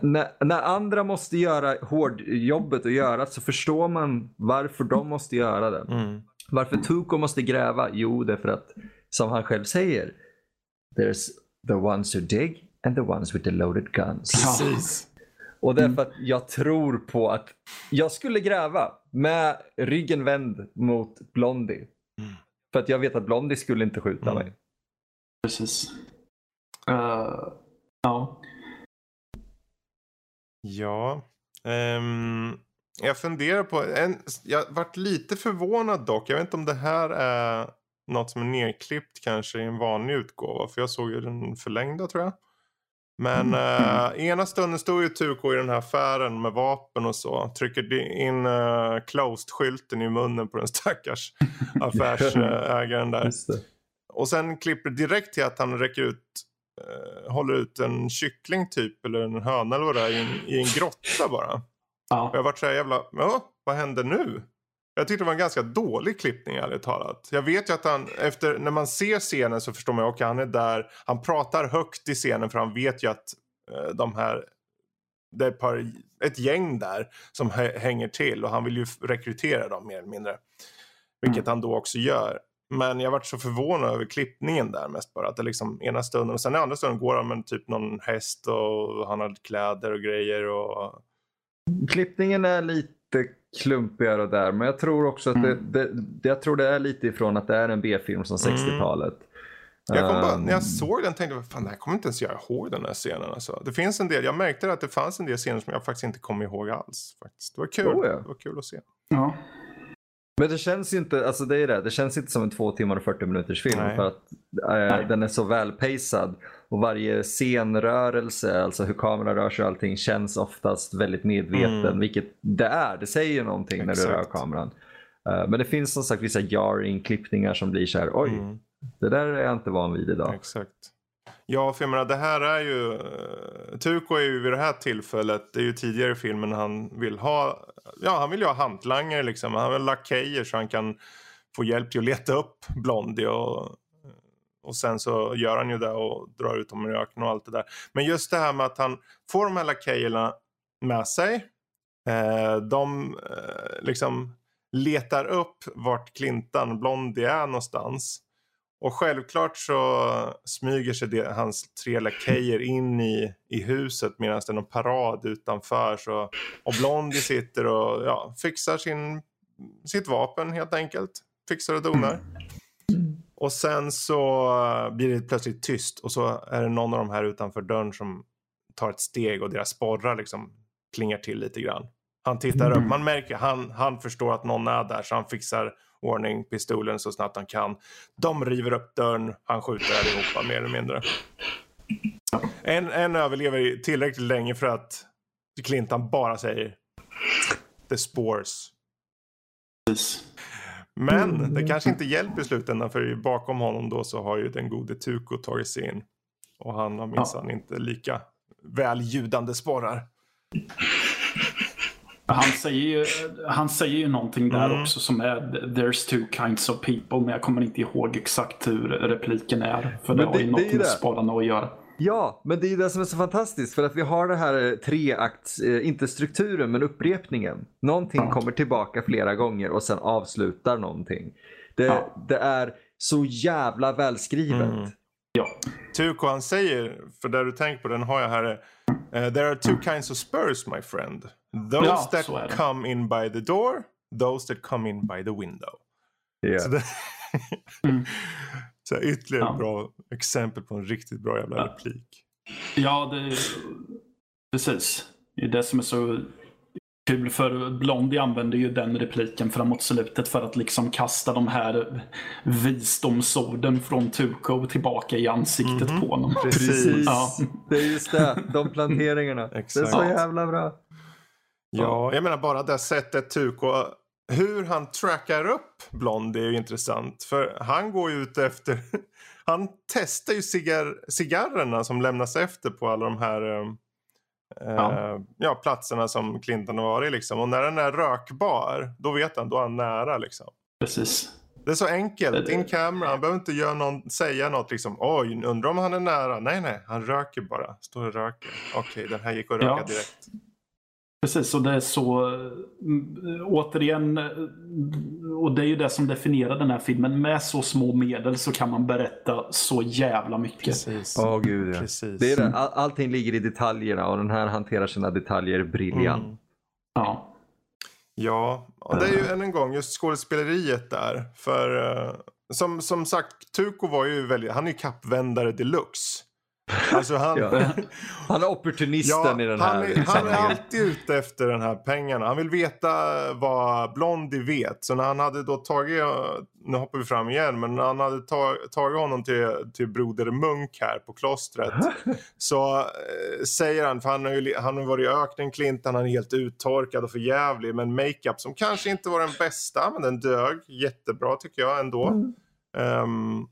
A: när, när andra måste göra hårdjobbet och göra så förstår man varför de måste göra det.
B: Mm.
A: Varför Tuko måste gräva? Jo, det är för att, som han själv säger, there's the ones who dig and the ones with the loaded guns.
B: Precis.
A: Och det är för att jag tror på att jag skulle gräva med ryggen vänd mot Blondie.
B: Mm.
A: För att jag vet att Blondie skulle inte skjuta
B: Mm.
A: mig.
C: Precis. Eh, ja.
B: Ja. ehm, jag funderar på, en, jag varit lite förvånad dock. Jag vet inte om det här är något som är nerklippt kanske i en vanlig utgåva. För jag såg ju den förlängda tror jag. Men eh, ena stunden stod ju Tuko i den här affären med vapen och så. Trycker in uh, closed-skylten i munnen på den stackars affärsägaren där. Och sen klipper direkt till att han räcker ut, eh, håller ut en kyckling typ, eller en höna eller vad det är, i en, i en grotta bara. Och
C: Ja.
B: jag vart så här jävla, ja, vad händer nu? Jag tyckte det var en ganska dålig klippning ärligt talat. Jag vet ju att han, efter, när man ser scenen så förstår man ju, okej han är där, han pratar högt i scenen för han vet ju att eh, de här, det är ett, par, ett gäng där som hä- hänger till och han vill ju rekrytera dem mer eller mindre. Vilket han då också gör. Men jag varit så förvånad över klippningen där mest bara. Att det liksom ena stunden och sen i andra stunden går han med typ någon häst och han har kläder och grejer och...
A: Klippningen är lite klumpigare där men jag tror också att
C: Mm.
A: det, det, jag tror det är lite ifrån att det är en B-film från
B: Mm.
A: 60-talet.
B: Jag kom bara,
A: Ehm,
B: när jag såg den tänkte jag, fan det här kommer inte ens jag ihåg den här scenen. Alltså. Det finns en del, jag märkte att det fanns en del scener som jag faktiskt inte kom ihåg alls. Faktiskt. Det var kul.
A: Oh, ja.
B: Det var kul att se.
C: Ja.
A: Men det känns ju inte, alltså det är det, det känns inte som en två timmar och 40 minuters film
B: Nej.
A: för att eh, den är så välpacad och varje scenrörelse, alltså hur kameran rör sig och allting känns oftast väldigt medveten,
B: Mm.
A: vilket det är. Det säger ju någonting när du rör
B: Exakt.
A: kameran. Eh, men det finns som sagt vissa jarring klippningar som blir så här, oj,
B: Mm.
A: det där är jag inte van vid idag.
B: Exakt. Ja, för jag menar det här är ju... Uh, Tuko är ju vid det här tillfället, det är ju tidigare i filmen han vill ha... Ja, han vill ju ha hantlangare liksom. Han vill ha lakejer så han kan få hjälp till att leta upp Blondie och... Och sen så gör han ju det och drar ut dem i öknen och allt det där. Men just det här med att han får de här lakejerna med sig. Eh, de eh, liksom letar upp vart Clintan, Blondie är någonstans. Och självklart så smyger sig det, hans tre lakejer in i, i huset medan det är någon parad utanför. Så, och Blondie sitter och ja, fixar sin, sitt vapen helt enkelt. Fixar och donar. Mm. Och sen så eh, blir det plötsligt tyst och så är det någon av de här utanför dörren som tar ett steg och deras sporrar liksom klingar till lite grann. Han tittar upp, man märker, han, han förstår att någon är där så han fixar ordning pistolen så snabbt han kan. De river upp dörren, han skjuter allihopa mer eller mindre. En, en överlever tillräckligt länge för att Clintan bara säger The spores.
C: Precis.
B: Men det kanske inte hjälper i slutändan för bakom honom då så har ju den gode Tuko tagit sig in. Och han har minsann inte lika välljudande sporrar.
C: Han säger, ju, han säger ju någonting där
B: Mm.
C: också som är “There's two kinds of people” men jag kommer inte ihåg exakt hur repliken är. För det
A: Men
C: har
A: det-
C: ju
A: det
C: någonting med
A: det.
C: spararna att göra.
A: Ja, men det är ju det som är så fantastiskt för att vi har det här eh, treakts, eh, inte strukturen men upprepningen. Någonting
C: Ja.
A: kommer tillbaka flera gånger och sen avslutar någonting. Det,
C: Ja.
A: det är så jävla välskrivet.
B: Mm.
C: Ja,
B: Tuko han säger, för där du tänker på den har jag här. eh, there are two kinds of spurs my friend. Those
C: Ja,
B: that come in by the door, those that come in by the window.
A: Ja.
B: Så det,
C: Mm.
B: så här, ytterligare
C: Ja.
B: ett bra exempel på en riktigt bra jävla
C: Ja.
B: replik.
C: ja det, precis. Det är det som är så kul för Blondie använder ju den repliken framåt slutet för att liksom kasta de här visdomsorden från Tuko tillbaka i ansiktet
B: Mhm.
C: på honom.
A: Precis.
C: Ja.
A: Det är just det, de planteringarna. Det är så jävla bra.
B: Ja, jag menar bara det sättet Tuko, hur han trackar upp Blondie är ju intressant. För han går ju ut efter, han testar ju cigar, cigarrerna som lämnas efter på alla de här eh,
C: Ja.
B: ja. platserna som Clinton har varit liksom. Och när den är rökbar, då vet han, då är han nära liksom.
C: Precis.
B: Det är så enkelt, in camera, han behöver inte göra någon, säga något liksom. Oj, undrar om han är nära. Nej, nej, han röker bara. Står och röker. Okej, den här gick att röka
C: Ja.
B: direkt.
C: Precis, och det är så... mm, Återigen, eh, och det är ju det som definierar den här filmen. Med så små medel så kan man berätta så jävla mycket.
B: Precis.
A: Åh gud ja.
B: Precis.
A: Det är det. All, allting ligger i detaljerna och den här hanterar sina detaljer briljant.
B: Mm.
C: Ja.
B: Ja, och det är ju än en gång just skådespeleriet där. För eh, som, som sagt, Tuko var ju väldigt, han är ju kappvändare deluxe. Alltså han,
A: Ja. Han är opportunisten i den här
B: han, är, han är alltid ute efter den här pengarna. Han vill veta vad Blondie vet. Så när han hade då tagit, nu hoppar vi fram igen, men när han hade ta, tagit honom till, till Broder Munk här på klostret. så eh, säger han, för han har ju han har varit i öknen Clinton, han är helt uttorkad och förjävlig. Men makeup som kanske inte var den bästa, men den dög jättebra tycker jag ändå.
A: Mm.
B: Ehm,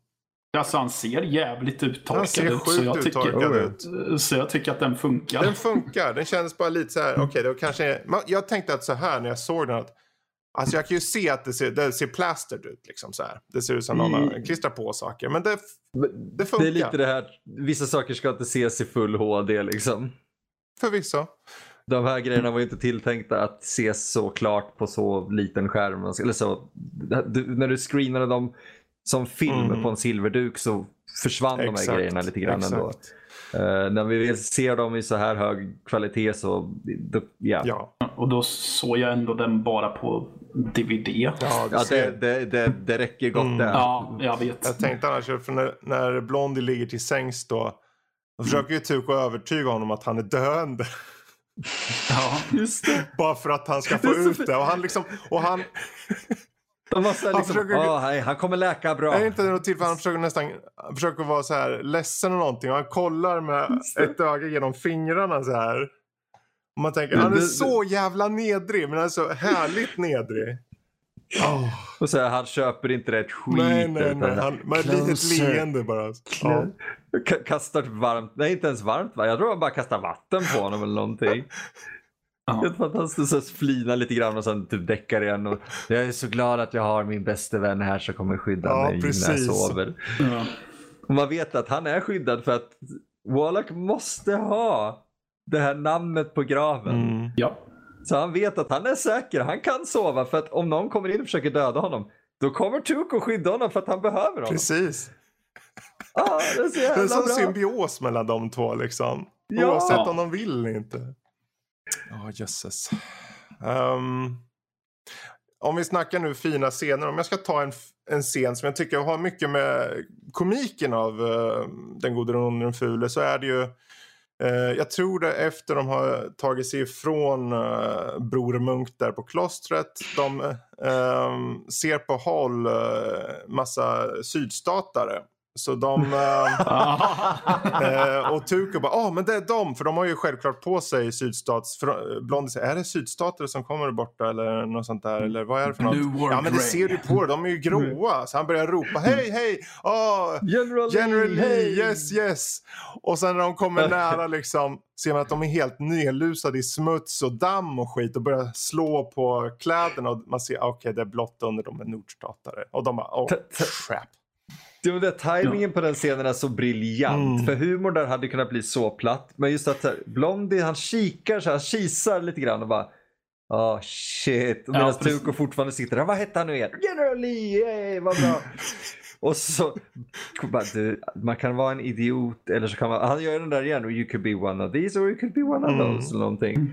C: Alltså han ser jävligt uttorkad
B: han ser
C: ut. Så jag, tycker,
B: ut.
C: så jag tycker att den funkar.
B: Den funkar. Den kändes bara lite så här. Okej, det var kanske. Jag tänkte att så här när jag såg den att. Alltså jag kan ju se att det ser, det ser plastered ut liksom så här. Det ser ut som någon
A: Mm.
B: har klistrat på saker. Men det, det funkar.
A: Det är lite det här, vissa saker ska inte ses i full HD liksom.
B: Förvisso.
A: De här grejerna var ju inte tilltänkta att ses så klart på så liten skärm. Eller så, du, när du screenade dem som film
B: Mm.
A: på en silverduk så försvann de här
B: Exakt,
A: grejerna lite grann ändå.
B: exakt.
A: Eh, när vi ser dem i så här hög kvalitet så, då, ja.
B: Ja,
C: Och då såg jag ändå den bara på DVD.
B: ja, du
A: Ja, det, det, det, det räcker gott
B: Mm.
A: där.
C: Ja, jag vet.
B: Jag tänkte annars, för när, när Blondie ligger till sängs då, då försöker ju Tuco övertyga honom att han är döende.
C: Ja.
A: Just det.
B: Bara för att han ska få
A: Det
B: ut det. Och han liksom, och han,
A: De så här
B: Han
A: liksom,
B: försöker-
A: "Åh, nej, han kommer läka bra.
B: är det inte något tillfälle han försöker nästan, han försöker vara så här ledsen och någonting. Och han kollar med ett öga genom fingrarna så här. Och man tänker, han är så jävla nedrig, men han är så härligt nedrig. Åh,
A: Och så här, han köper inte rätt skit.
B: nej, nej, nej. Han, med ett litet leende bara. Ja.
A: Ka- Kastar varmt, nej inte ens varmt va? Jag tror han bara kastar vatten på honom eller någonting. Helt fantastiskt. Så flinar lite grann och sen typ däckar igen. Och jag är så glad att jag har min bästa vän här som kommer skydda
B: Ja,
A: mig när jag
B: precis.
A: sover.
C: Ja.
A: Och man vet att han är skyddad för att Wallach måste ha det här namnet på graven.
B: Mm.
C: ja.
A: Så han vet att han är säker. Han kan sova för att om någon kommer in och försöker döda honom då kommer Tuko skydda honom för att han behöver honom.
B: Precis.
A: Ah, det är så
B: Det är
A: jävla
B: en sån
A: bra.
B: symbios mellan de två liksom.
A: Ja.
B: Oavsett om de vill eller inte. Ja, jösses. Um, om vi snackar nu fina scener. Om jag ska ta en, en scen som jag tycker har mycket med komiken av uh, Den gode, den onde, den fule. Så är det ju. uh, jag tror det efter de har tagit sig ifrån uh, Bror Munk där på klostret. De ehm, ser på håll uh, massa sydstatare. Så de... ehm, Eh, och Tuco bara, ja ah, men det är de, för de har ju självklart på sig sydstats... Säger, är det sydstater som kommer borta eller något sånt där? Eller vad är det för
C: Blue
B: något? Ja men det ser du på de är ju gråa. Så han börjar ropa, hej hej! Oh,
A: General,
B: General Lee,
A: hey!
B: yes yes! Och sen när de kommer nära liksom ser man att de är helt nedlusade i smuts och damm och skit och börjar slå på kläderna och man ser, ah, okej det är blått under, de är nordstatare. Och de bara, oh
A: Ta-
B: crap.
A: Det det, timingen på den scenen är så briljant.
B: Mm.
A: För humor där hade kunnat bli så platt. Men just att här, Blondie han kikar så här, han kisar lite grann och bara Oh shit. Och
C: Ja,
A: Medan
C: precis.
A: Tuko fortfarande sitter där. Vad hette han nu igen? General Lee, yay, vad bra. och så, bara, du, man kan vara en idiot eller så kan man, han gör den där igen. You could be one of these or you could be one of
B: Mm.
A: those. Eller någonting.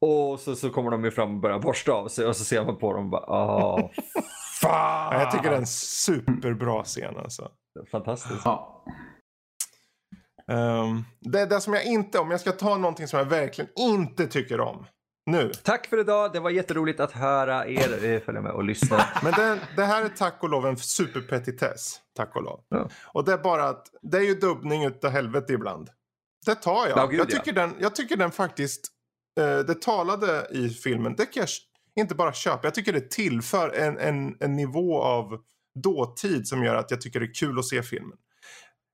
A: Och så, så kommer de ju fram och börjar borsta av sig och så ser man på dem och bara oh,
B: Ja, jag tycker det är en superbra scen alltså.
A: Fantastiskt.
C: Ja.
B: Um, det, det som jag inte, om jag ska ta någonting som jag verkligen inte tycker om. Nu.
A: Tack för idag. Det var jätteroligt att höra er eh, följa med och lyssna.
B: Men det, det här är tack och lov en superpetitess. Tack och lov.
A: Ja.
B: Och det är bara att det är ju dubbning utav helvete ibland. Det tar jag.
A: Ja, gud,
B: jag,
A: ja.
B: tycker den, jag tycker den faktiskt, eh, det talade i filmen, det kan jag inte bara köpa. Jag tycker det tillför en, en, en nivå av dåtid som gör att jag tycker det är kul att se filmen.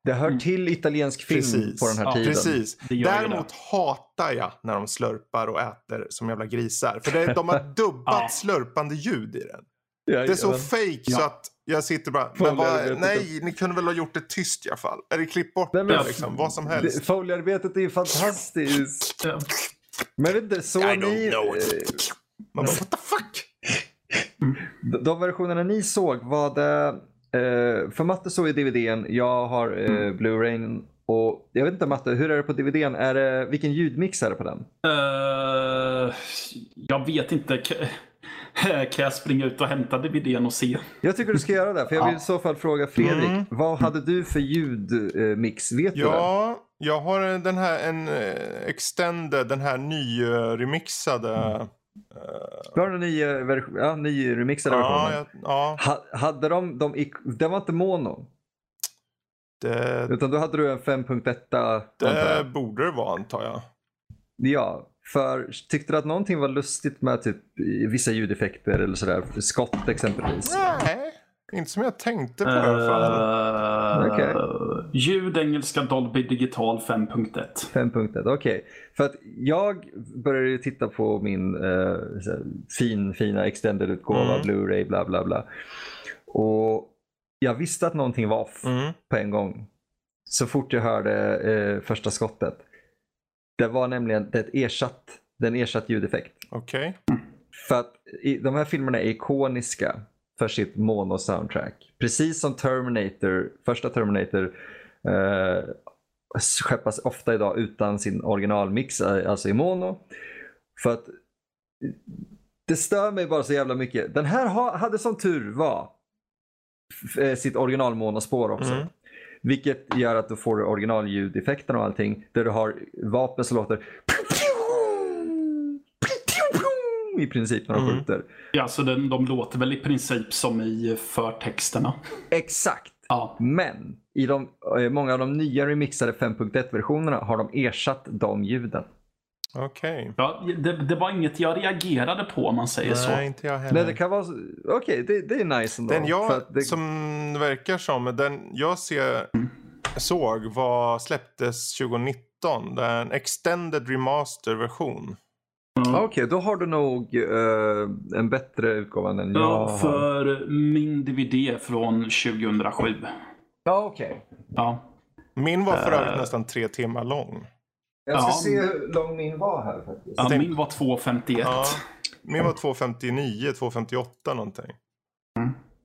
A: Det hör till italiensk film
B: Precis.
A: på den här
C: Ja,
A: tiden.
B: Precis.
C: det
B: Däremot hatar jag när de slörpar och äter som jävla grisar. För det, de har dubbat
C: Ja.
B: slurpande ljud i den.
A: Ja,
B: Det är så fake
C: Ja.
B: så att jag sitter bara, men vad, nej, ni kunde väl ha gjort det tyst i alla fall. Eller klipp bort
A: Nej, men-
B: det liksom, vad som helst.
A: Det- Foliearbetet är ju fantastiskt. Men vet inte, så
B: I don't
A: ni...
B: Man bara, what the fuck?
A: de- versionerna ni såg, var det... Eh, för Matte såg ju DVDn, jag har eh,
C: Mm.
A: Blu-rayn. Och jag vet inte Matte, hur är det på DVDn? Är det, vilken ljudmix är det på den?
C: Eh, jag vet inte. K- Kan jag springa ut och hämta DVDn och se?
A: Jag tycker du ska göra det, för jag vill i så fall fråga Fredrik.
B: Mm.
A: Vad hade du för ljudmix? Vet du det?
B: Ja, jag har en- den här, en eh, extended, den här nyremixade.
A: Mm. Du har en ny, eh, version, ja, ny remixade
B: Ja,
A: version.
B: jag, ja,
A: Ha, hade de, de i, det var inte mono,
B: det,
A: utan då hade du en 5.1. antar
B: det borde det vara antar jag.
A: Ja, för tyckte du att någonting var lustigt med typ vissa ljudeffekter eller sådär? Skott exempelvis.
B: Nej, inte som jag tänkte på i alla fall.
C: Uh,
A: Okej.
C: Ljud engelska Dolby Digital 5.1.
A: 5.1, okej. För att jag började titta på min eh, så här, fin, fina extended-utgåva,
B: Mm.
A: Blu-ray, bla bla bla. Och jag visste att någonting var off
B: Mm.
A: på en gång. Så fort jag hörde eh, första skottet. Det var nämligen det ersatt, det är en ersatt ljudeffekt.
B: Okej.
A: För att i, de här filmerna är ikoniska för sitt mono-soundtrack. Precis som Terminator, första Terminator eh, skeppas ofta idag utan sin originalmix, eh, alltså i mono. För att det stör mig bara så jävla mycket. Den här ha, hade som tur var eh, sitt original monospår också.
B: Mm.
A: Vilket gör att du får originalljudeffekterna och allting. Där du har vapen som låter i princip när de
B: Mm.
A: skjuter.
C: Ja, så den, de låter väl i princip som i förtexterna.
A: Exakt.
C: Ja.
A: Men i de, eh, många av de nya remixade 5.1-versionerna har de ersatt de ljuden.
B: Okej.
C: Ja, det, det var inget jag reagerade på om man säger så.
B: Nej, inte jag heller.
A: Nej, det kan vara... Okej, det, det är nice ändå.
B: Den
A: För
B: jag,
A: att det,
B: som verkar som, den jag ser, såg var, släpptes 2019. Det är en extended remaster-version.
C: Ja.
A: Okej, då har du nog eh, en bättre utgåva än jag
C: Ja, för min DVD från 2007.
A: Ja, okej.
C: Ja.
B: Min var för övrigt nästan tre timmar lång.
A: Jag ska
C: Ja.
A: se hur lång min var här faktiskt.
C: ja min var 2.51.
B: Ja. Min var 2.59, 2.58 någonting.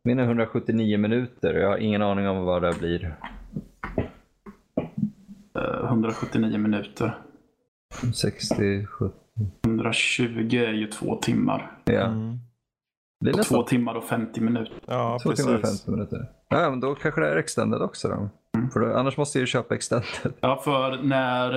A: Min är 179 minuter jag har ingen aning om vad det blir.
C: Eh, 179 minuter.
A: 60, 70.
C: 120 är ju två timmar.
A: Ja.
B: Mm.
A: Det är
C: Två
A: nästan
C: timmar och 50 minuter.
B: Ja,
A: 2 timmar och
B: precis.
A: 50 minuter. Ja, men då kanske det är extended också då. För då, annars måste jag ju köpa extended.
C: Ja, för när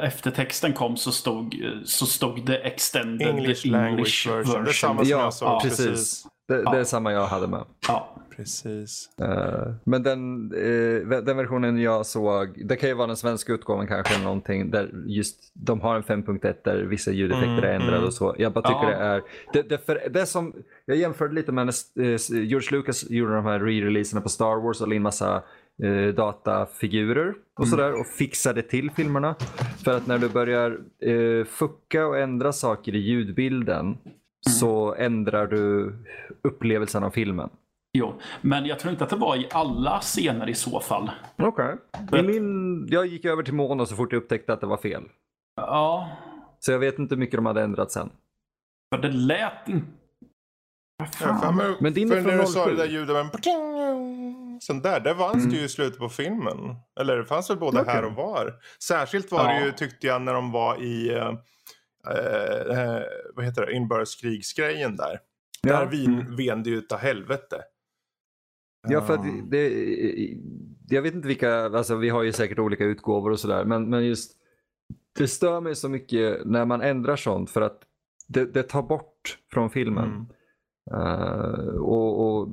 C: eh, eftertexten kom så stod, eh, så stod det extended
B: English language version. Det är samma som
A: Ja,
B: jag såg.
C: ja,
A: precis.
B: precis.
A: Det,
C: Ja.
A: det är samma jag hade med.
C: Ja.
B: Precis.
A: Eh, men den, eh, den versionen jag såg, det kan ju vara den svenska utgåvan kanske eller någonting där just de har en 5.1 där vissa ljudeffekter
B: Mm,
A: är ändrade
B: mm.
A: och så. Jag bara tycker
C: Ja.
A: det är, det, det, för, det som, jag jämförde lite med när eh, George Lucas gjorde de här re-releaserna på Star Wars och la in massa datafigurer och sådär och fixade till filmerna. För att när du börjar fucka och ändra saker i ljudbilden så ändrar du upplevelsen av filmen.
C: Jo, men jag tror inte att det var i alla scener i så fall.
A: Okej. I min, jag gick över till mono så fort jag upptäckte att det var fel.
C: Ja,
A: Så jag vet inte hur mycket de hade ändrat sen.
C: för det lät inte...
B: Ja, men,
A: Men din är
B: för
A: från
B: när du sa
A: 07.
B: det där ljudet med en Sån där, det fanns det ju i slutet på filmen. Eller det fanns väl både
A: Okej.
B: här och var. Särskilt var det
C: Ja.
B: ju, tyckte jag, när de var i, eh, vad heter det, inbördeskrigsgrejen där.
A: Ja.
B: Där vin vende ju utav helvete.
A: Ja, för att
B: Um,
A: det, jag vet inte vilka, alltså vi har ju säkert olika utgåvor och sådär, men, men just det stör mig så mycket när man ändrar sånt för att det, det tar bort från filmen.
B: Mm.
A: Eh, och, och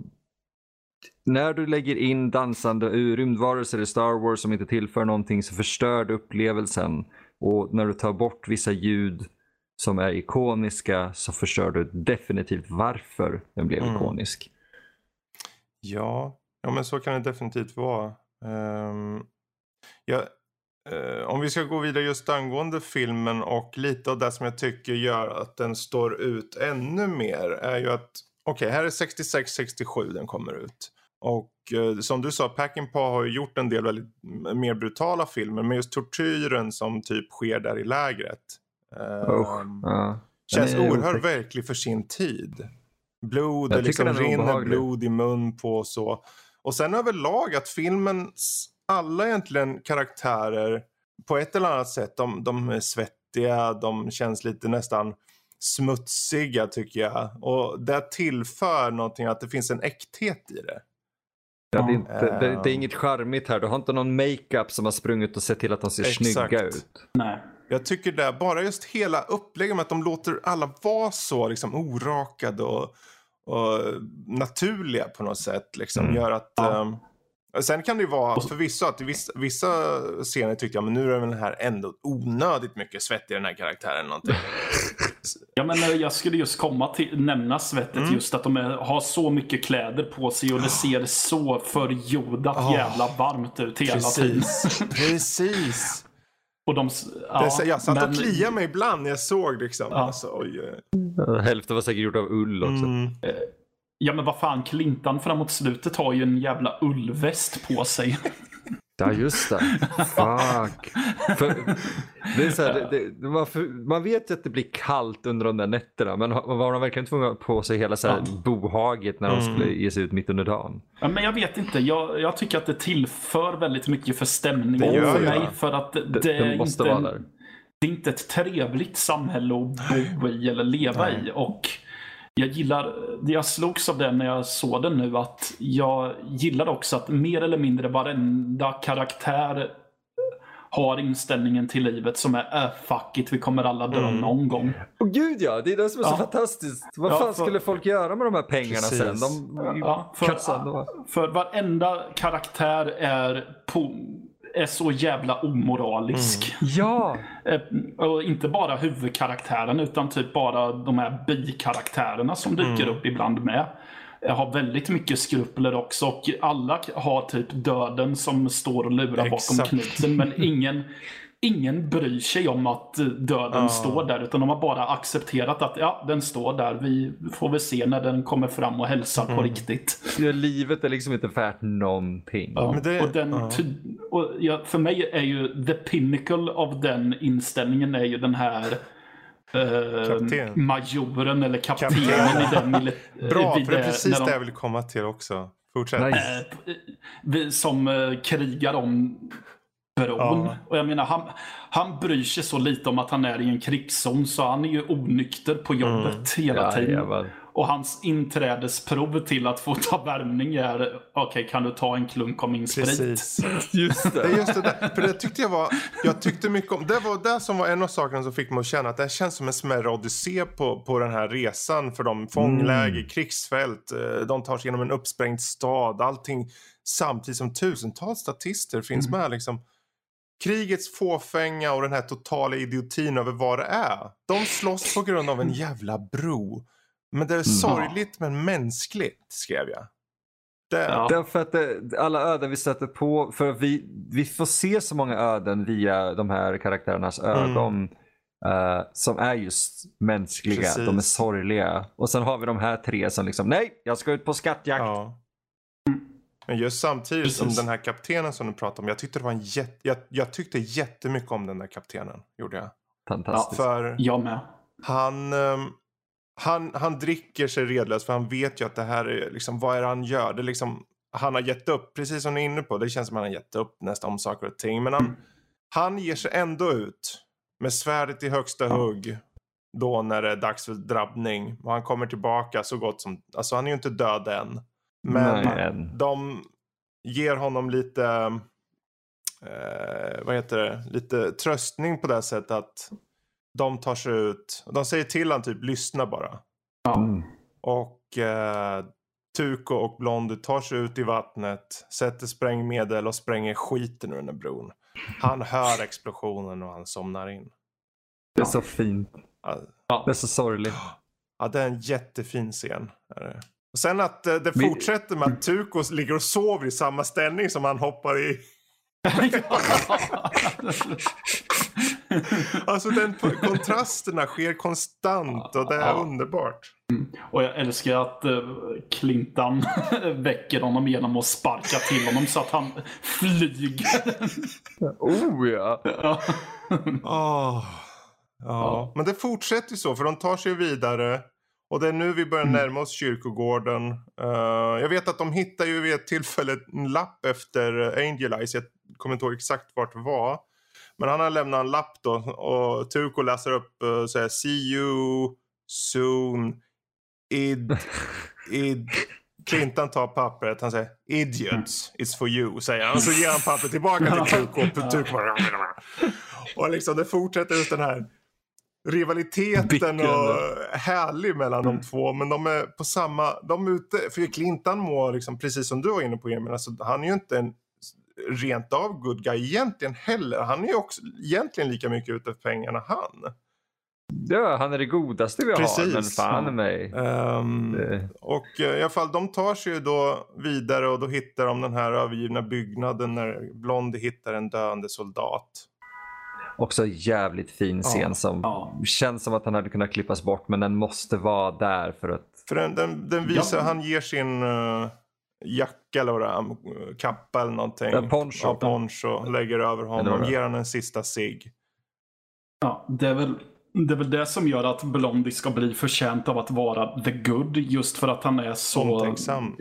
A: när du lägger in dansande rymdvarelser i Star Wars som inte tillför någonting så förstör du upplevelsen. Och när du tar bort vissa ljud som är ikoniska så förstör du definitivt varför den blev
B: Mm.
A: ikonisk.
B: Ja, ja, men så kan det definitivt vara. Ehm, ja, eh, om vi ska gå vidare just angående filmen och lite av det som jag tycker gör att den står ut ännu mer är ju att okej, här är 66-67 den kommer ut. Och eh, som du sa, Peckinpah har ju gjort en del väldigt mer brutala filmer, men just tortyren som typ sker där i lägret. Ehm,
A: Usch, ja.
B: Känns oerhört verklig för sin tid. Blod, det liksom rinner
A: obehaglig.
B: blod i mun på och så. Och sen överlag att filmens alla egentligen karaktärer på ett eller annat sätt, de, de är svettiga, de känns lite nästan smutsiga tycker jag. Och det tillför någonting att det finns en äkthet i det.
A: Ja, det, är inte, det, det är
B: Ehm.
A: inget charmigt här. Du har inte någon makeup som har sprungit och sett till att de ser
B: Exakt.
A: snygga ut.
C: Nej.
B: Jag tycker det, bara just hela upplägget med att de låter alla vara så liksom orakade och, och naturliga på något sätt. Liksom,
A: Mm.
B: gör att...
C: Ja.
B: ehm, sen kan det ju vara förvisso att vissa, vissa scener tyckte jag men nu är den här ändå onödigt mycket svett i den här karaktären. Någonting.
C: Ja, men eh, jag skulle just komma till nämna svettet.
B: Mm.
C: Just att de är, har så mycket kläder på sig och det ser så förjordat
B: Ah.
C: jävla varmt ut hela tiden.
B: Precis.
C: Och de,
B: det,
C: ja,
B: så- jag satt
C: men-
B: och kliade mig ibland när jag såg liksom.
C: Ja.
B: Alltså, oj.
A: Hälften var säkert gjord av ull också.
B: Mm.
C: Ja men vad fan, Clintan framåt slutet har ju en jävla ullväst på sig.
A: Ja just det. Fuck. För, det är så här, det, det, man, för, man vet ju att det blir kallt under de där nätterna men var de verkligen tvungna på sig hela så här
C: Ja.
A: bohaget när de
B: Mm.
A: skulle ge sig ut mitt under dagen?
C: Ja, men jag vet inte. Jag, jag tycker att det tillför väldigt mycket för stämningen
B: Det
C: för mig. För att det,
A: det måste
C: inte,
A: vara där.
C: det är inte ett trevligt samhälle att bo i eller leva
B: Nej.
C: i. Och jag gillar, jag slogs av det när jag såg den nu, att jag gillar också att mer eller mindre varenda karaktär har inställningen till livet som är äh, fuck it, vi kommer alla dö
B: Mm.
C: någon gång.
A: Åh gud ja, det är det som är så
C: Ja.
A: fantastiskt. Vad
C: Ja,
A: fan
C: för-
A: skulle folk göra med de här pengarna
B: Precis.
A: sen? De
C: Ja, för,
A: kassan
C: för varenda karaktär är, på, är så jävla omoralisk.
A: Ja!
C: Eh, Och inte bara huvudkaraktären utan typ bara de här bikaraktärerna som dyker
B: Mm.
C: upp ibland med. Har väldigt mycket skrupler också och alla har typ döden som står och lurar bakom
B: Exakt.
C: knuten men ingen Ingen bryr sig om att eh, döden
B: Ja.
C: står där utan de har bara accepterat att ja, den står där. Vi får väl se när den kommer fram och hälsar
B: Mm.
C: på riktigt.
A: Ja, Livet är liksom inte värt någonting.
C: Ja,
B: Men det-
C: och den, och ja, för mig är ju the pinnacle av den inställningen är ju den här eh, majoren eller kaptenen
B: Kapten.
C: i den mili-
B: Bra,
C: vid
B: för det är
C: när
B: precis
C: de-
B: det jag vill komma till också. Fortsätt.
A: Nej.
C: eh, vi- som eh, krigar om bron.
B: Ja.
C: Och jag menar, han, han bryr sig så lite om att han är i en krigszon så han är ju onykter på jobbet hela
A: Ja,
C: tiden.
A: jävlar.
C: Och hans inträdesprov till att få ta värmning är okej, kan du ta en klunk av min sprit?
B: Precis.
A: Just
B: Det just det där. För det tyckte jag var, jag tyckte mycket om, det var det som var en av sakerna som fick mig att känna att det känns som en smärre odyssé på, på den här resan för de fångläger, krigsfält, eh, de tar sig genom en uppsprängd stad, allting samtidigt som tusentals statister finns med liksom. Krigets fåfänga och den här totala idiotin över vad det är. De slåss på grund av en jävla bro. Men det är sorgligt men mänskligt, skrev jag. Det,
C: Ja.
A: Därför att det, alla öden vi sätter på, för vi, vi får se så många öden via de här karaktärernas
B: Mm.
A: ögon. eh, som är just mänskliga,
B: Precis.
A: de är sorgliga. Och sen har vi de här tre som liksom, nej, jag ska ut på skattjakt.
B: Ja. Men just samtidigt som
C: Precis.
B: den här kaptenen som du pratade om. Jag tyckte det var en jätte, jag, jag tyckte jättemycket om den där kaptenen. Gjorde jag.
A: Fantastiskt.
B: För
C: Jag med.
B: han, ehm, han, han dricker sig redlös för han vet ju att det här är liksom, vad är det han gör? Det är liksom, han har gett upp, precis som ni är inne på. Det känns som att han har gett upp nästan om saker och ting. Men han, han ger sig ändå ut med svärdet i högsta hugg. Då när det är dags för drabbning. Och han kommer tillbaka så gott som, alltså han är ju inte död än. Men
A: Men,
B: de ger honom lite, eh, vad heter det, lite tröstning på det sättet att de tar sig ut. De säger till han typ lyssna bara.
A: mm.
B: Och eh, Tuko och Blondie tar sig ut i vattnet, sätter sprängmedel och spränger skiten ur den här bron. Han hör explosionen och han somnar in.
A: Det är så fint.
B: Ja,
A: Det är så sorgligt.
B: Ja, det är en jättefin scen. är det. Sen att eh, det fortsätter med att Tuko ligger och sover i samma ställning som han hoppar i. Alltså den kontrasterna sker konstant och det är
C: Ja.
B: underbart.
C: Och jag älskar att uh, Clintan väcker honom genom att sparka till honom så att han flyger.
A: Oh ja.
C: Ja.
B: Åh. Ja. Men det fortsätter ju så för de tar sig vidare. Och det är nu vi börjar närma oss kyrkogården. Eh, jag vet att de hittar ju vid ett tillfälle en lapp efter Angel Eyes. Jag kommer inte ihåg exakt vart det var. Men han har lämnat en lapp då och Tuko läser upp uh, så här, See you soon. Id, id. Clintan tar pappret. Han säger idiots, it's for you. Säger han. Och så ger han pappret tillbaka till Tuko. och bara, och liksom det fortsätter just den här rivaliteten och härlig mellan de två. Men de är på samma, de är ute, för Clintan må liksom, precis som du var inne på Emil, alltså, han är ju inte en rent av good guy egentligen heller. Han är ju också egentligen lika mycket ute för pengarna han.
A: ja, han är det godaste vi har.
B: Precis.
A: Men fan mig. Det-
B: och eh, i alla fall de tar sig ju då vidare och då hittar de den här övergivna byggnaden när Blondie hittar en döende soldat.
A: Också jävligt fin scen
B: Ja.
A: som
C: Ja.
A: känns som att han hade kunnat klippas bort men den måste vara där för att
B: För den, den, den visar,
C: Ja.
B: han ger sin, uh, jacka eller vad det är, kappa eller någonting.
A: En poncho.
B: Ja, poncho. Lägger över honom, ger han en sista cigg.
C: Ja, det är väl det, är väl det som gör att Blondie ska bli förtjänt av att vara the good. Just för att han är så...
B: Omtänksam.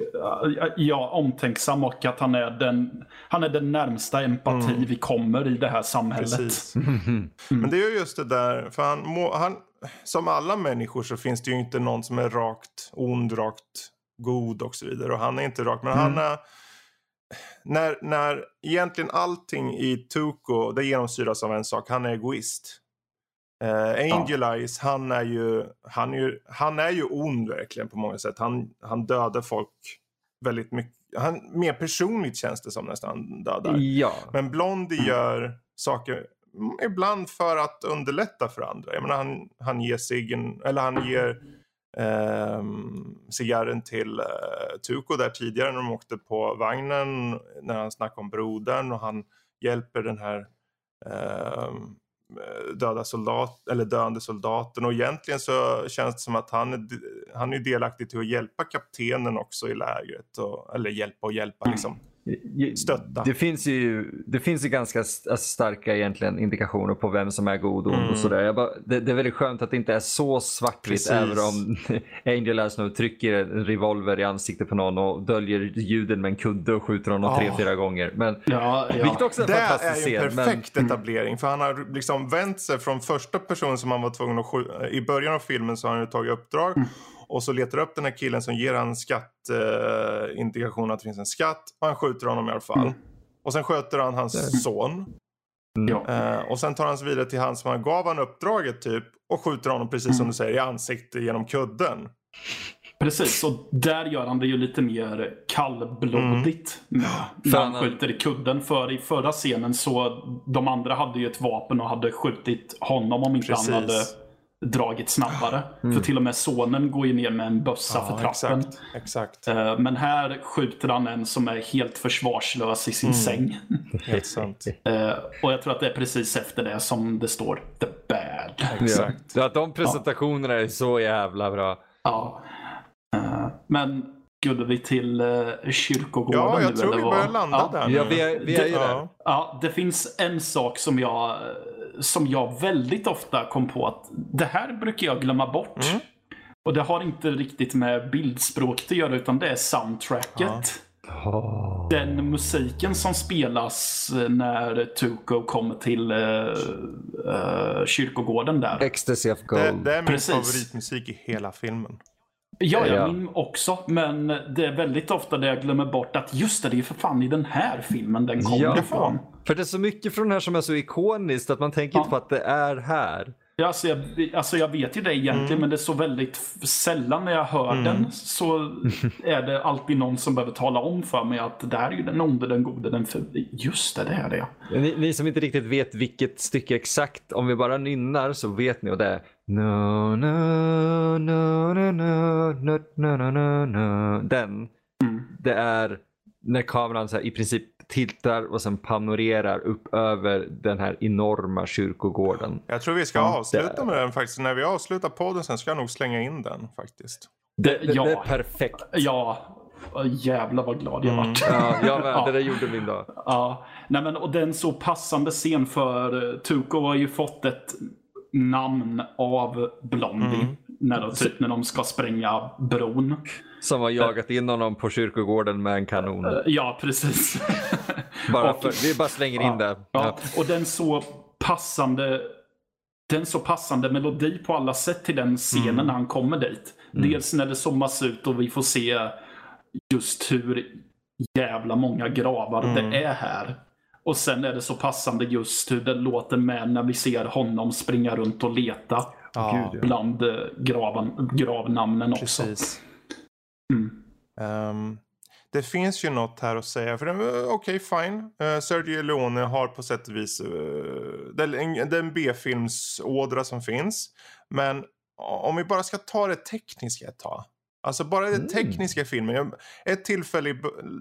C: Ja, omtänksam och att han är den, han är den närmsta empati
B: Mm.
C: vi kommer i det här samhället.
B: Precis. Men det är ju just det där, för han, må, han, som alla människor så finns det ju inte någon som är rakt ond, rakt god och så vidare. Och han är inte rakt, men han är... När, när egentligen allting i Tuco, det genomsyras av en sak, han är egoist. Eh, Angel Eyes, han är, ju, han, är ju, han är ju ond verkligen på många sätt. Han, han dödar folk väldigt mycket. Han, mer personligt känns det som nästan dödar.
A: Ja.
B: Men Blondie gör saker mm, ibland för att underlätta för andra. Jag menar, han, han ger ciggen, eller han ger ehm, cigarren till uh, Tuco där tidigare när de åkte på vagnen. När han snackade om brodern och han hjälper den här ehm, döda soldat, eller döende soldaten. Och egentligen så känns det som att han är, han är delaktig till att hjälpa kaptenen också i lägret. Och, eller hjälpa och hjälpa liksom. Stötta.
A: Det finns ju, det finns ju ganska alltså, starka egentligen indikationer på vem som är god och ond
B: Mm.
A: och sådär. Bara, det, det är väldigt skönt att det inte är så svartvitt även om Angel Eyes nu trycker en revolver i ansiktet på någon och döljer ljuden med en kudde och skjuter honom
B: Ja.
A: tre, fyra gånger. Men,
C: Ja, ja.
A: Vilket också är en
B: Det är
A: fantastisk
B: ju en
A: scen. Men,
B: perfekt etablering. För han har liksom vänt sig från första personen som han var tvungen att skjuta. I början av filmen så har han ju tagit uppdrag.
C: Mm.
B: Och så letar upp den här killen som ger han skattindikation eh, att det finns en skatt. Och han skjuter honom i alla fall.
C: Mm.
B: Och sen sköter han hans son.
C: Ja.
B: Eh, och sen tar han sig vidare till han som han gav han uppdraget typ. Och skjuter honom precis
C: Mm.
B: som du säger i ansiktet genom kudden.
C: Precis, och där gör han det ju lite mer kallblodigt.
B: Mm.
C: När
A: För
C: han
A: han-
C: skjuter i kudden. För i förra scenen så de andra hade ju ett vapen och hade skjutit honom om inte
B: Precis.
C: han hade dragit snabbare. För till och med sonen går ju ner med en bössa för trappen.
B: exakt. exakt.
C: Eh, Men här skjuter han en som är helt försvarslös i sin
B: Mm.
C: säng.
B: Helt sant.
C: Eh, Och jag tror att det är precis efter det som det står The Bad.
A: ja.
B: Exakt.
A: Ja, de presentationerna är så jävla bra.
C: Ja. Eh, Men skulle vi till kyrkogården
B: Ja, jag
C: nu,
B: tror
C: eller
B: vi
C: vad?
B: börjar landa
C: ja.
B: där
A: Ja, vi är, vi är ju där.
B: Ja.
C: Ja, det finns en sak som jag, som jag väldigt ofta kom på att det här brukar jag glömma bort.
B: Mm.
C: Och det har inte riktigt med bildspråket att göra utan det är soundtracket.
A: Åh.
C: Den musiken som spelas eh, när Tuco kommer till uh, kyrkogården där.
A: Ecstasy of
B: Det,
A: Gold.
B: det är min
C: Precis.
B: favoritmusik i hela filmen.
C: Ja,
A: Ja.
C: jag min också. Men det är väldigt ofta det jag glömmer bort att just det, det är för fan i den här filmen den kommer
A: Ja.
C: ifrån.
A: För det är så mycket från den här som är så ikoniskt att man tänker
C: Ja.
A: inte på att det är här.
C: Ja, alltså, jag, alltså jag vet ju det egentligen,
B: Mm.
C: men det är så väldigt sällan när jag hör den så är det alltid någon som behöver tala om för mig att det här är ju den onde, den gode, den för... Just det, det är det.
A: Ni, ni som inte riktigt vet vilket stycke exakt, om vi bara nynnar så vet ni och det är no, no, no, no, no, no, no, no, no. Den,
C: Mm.
A: det är när kameran så här, i princip tiltar och sen panorerar upp över den här enorma kyrkogården.
B: Jag tror vi ska avsluta med den faktiskt. När vi avslutar podden sen ska jag nog slänga in den faktiskt.
A: Det, det,
C: Ja.
A: det är perfekt.
C: Ja, jävlar vad glad jag
B: Mm.
C: vart.
A: Ja, jag med.
C: Ja.
A: Det där gjorde min dag.
C: Ja, nej men och den så passande scen för Tuco har ju fått ett namn av Blondie.
B: Mm.
C: När, de, typ, när de ska spränga bron.
A: Som har jagat in honom på kyrkogården med en kanon.
C: Eh, Ja, precis.
A: Bara
C: och-
A: för, vi bara slänger in det.
C: Ja, och den så passande den så passande melodi på alla sätt till den scenen
B: Mm.
C: när han kommer dit. Dels när det zoomas ut och vi får se just hur jävla många gravar
B: Mm.
C: det är här. Och sen är det så passande just hur det låter med när vi ser honom springa runt och leta
B: Ja,
A: Gud,
C: bland eh, graven, gravnamnen också.
B: precis.
C: Mm.
B: Ehm, det finns ju något här att säga. För den- Okej, fine. Uh, Sergio Leone har på sätt och vis uh, den, en- den B-filmsådra som finns. Men om vi bara ska ta det tekniska ett tag. Alltså bara det
A: Mm.
B: tekniska i filmen. Ett tillfälle i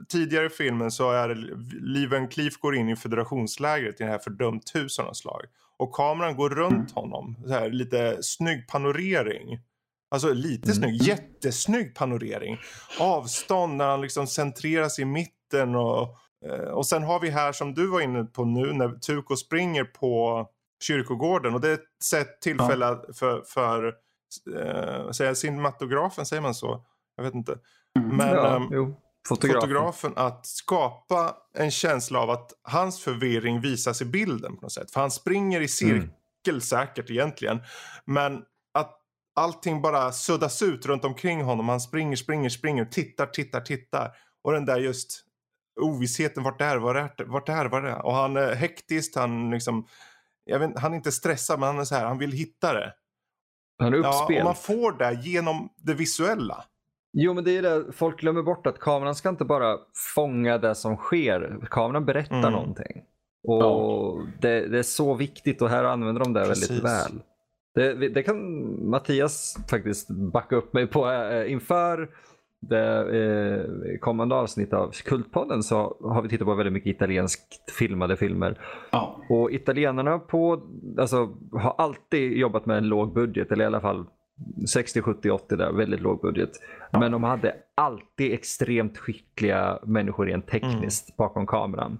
B: tidigare i filmen så är det Lee Van Cleef går in i federationslägret i det här fördömt hus av slag. Och kameran går runt honom. Så här, lite snygg panorering. Alltså lite
A: Mm.
B: snygg, jättesnygg panorering. Avstånd när han liksom centreras i mitten och, eh, och sen har vi här som du var inne på nu när Tuko springer på kyrkogården och det är ett tillfälle för, för eh, säger cinematografen, säger man så? Jag vet inte. Men
A: ja,
B: ehm,
A: jo. Fotografen.
B: fotografen att skapa en känsla av att hans förvirring visas i bilden på något sätt. För han springer i cirkel
A: Mm.
B: säkert egentligen. Men att allting bara suddas ut runt omkring honom. Han springer, springer, springer, tittar, tittar, tittar. Och den där just ovissheten, vart är, vart är, vart är, vart är. Och han är hektisk, han liksom, jag vet, han är inte stressad men han är så här, han vill hitta det.
A: Han är
B: Ja,
A: uppspelt.
B: och man får det genom det visuella.
A: Jo, men det är det. Folk glömmer bort att kameran ska inte bara fånga det som sker. Kameran berättar
B: Mm.
A: någonting. Och det, det är så viktigt och här använder de det
B: Precis.
A: väldigt väl. Det, det kan Mattias faktiskt backa upp mig på. Eh, Inför det eh, kommande avsnitt av Kultpodden så har vi tittat på väldigt mycket italienskt filmade filmer.
C: Ja.
A: Och italienarna på, alltså, har alltid jobbat med en låg budget, eller i alla fall 60, 70, 80 där, väldigt låg budget. Men de hade alltid extremt skickliga människor rent tekniskt bakom kameran.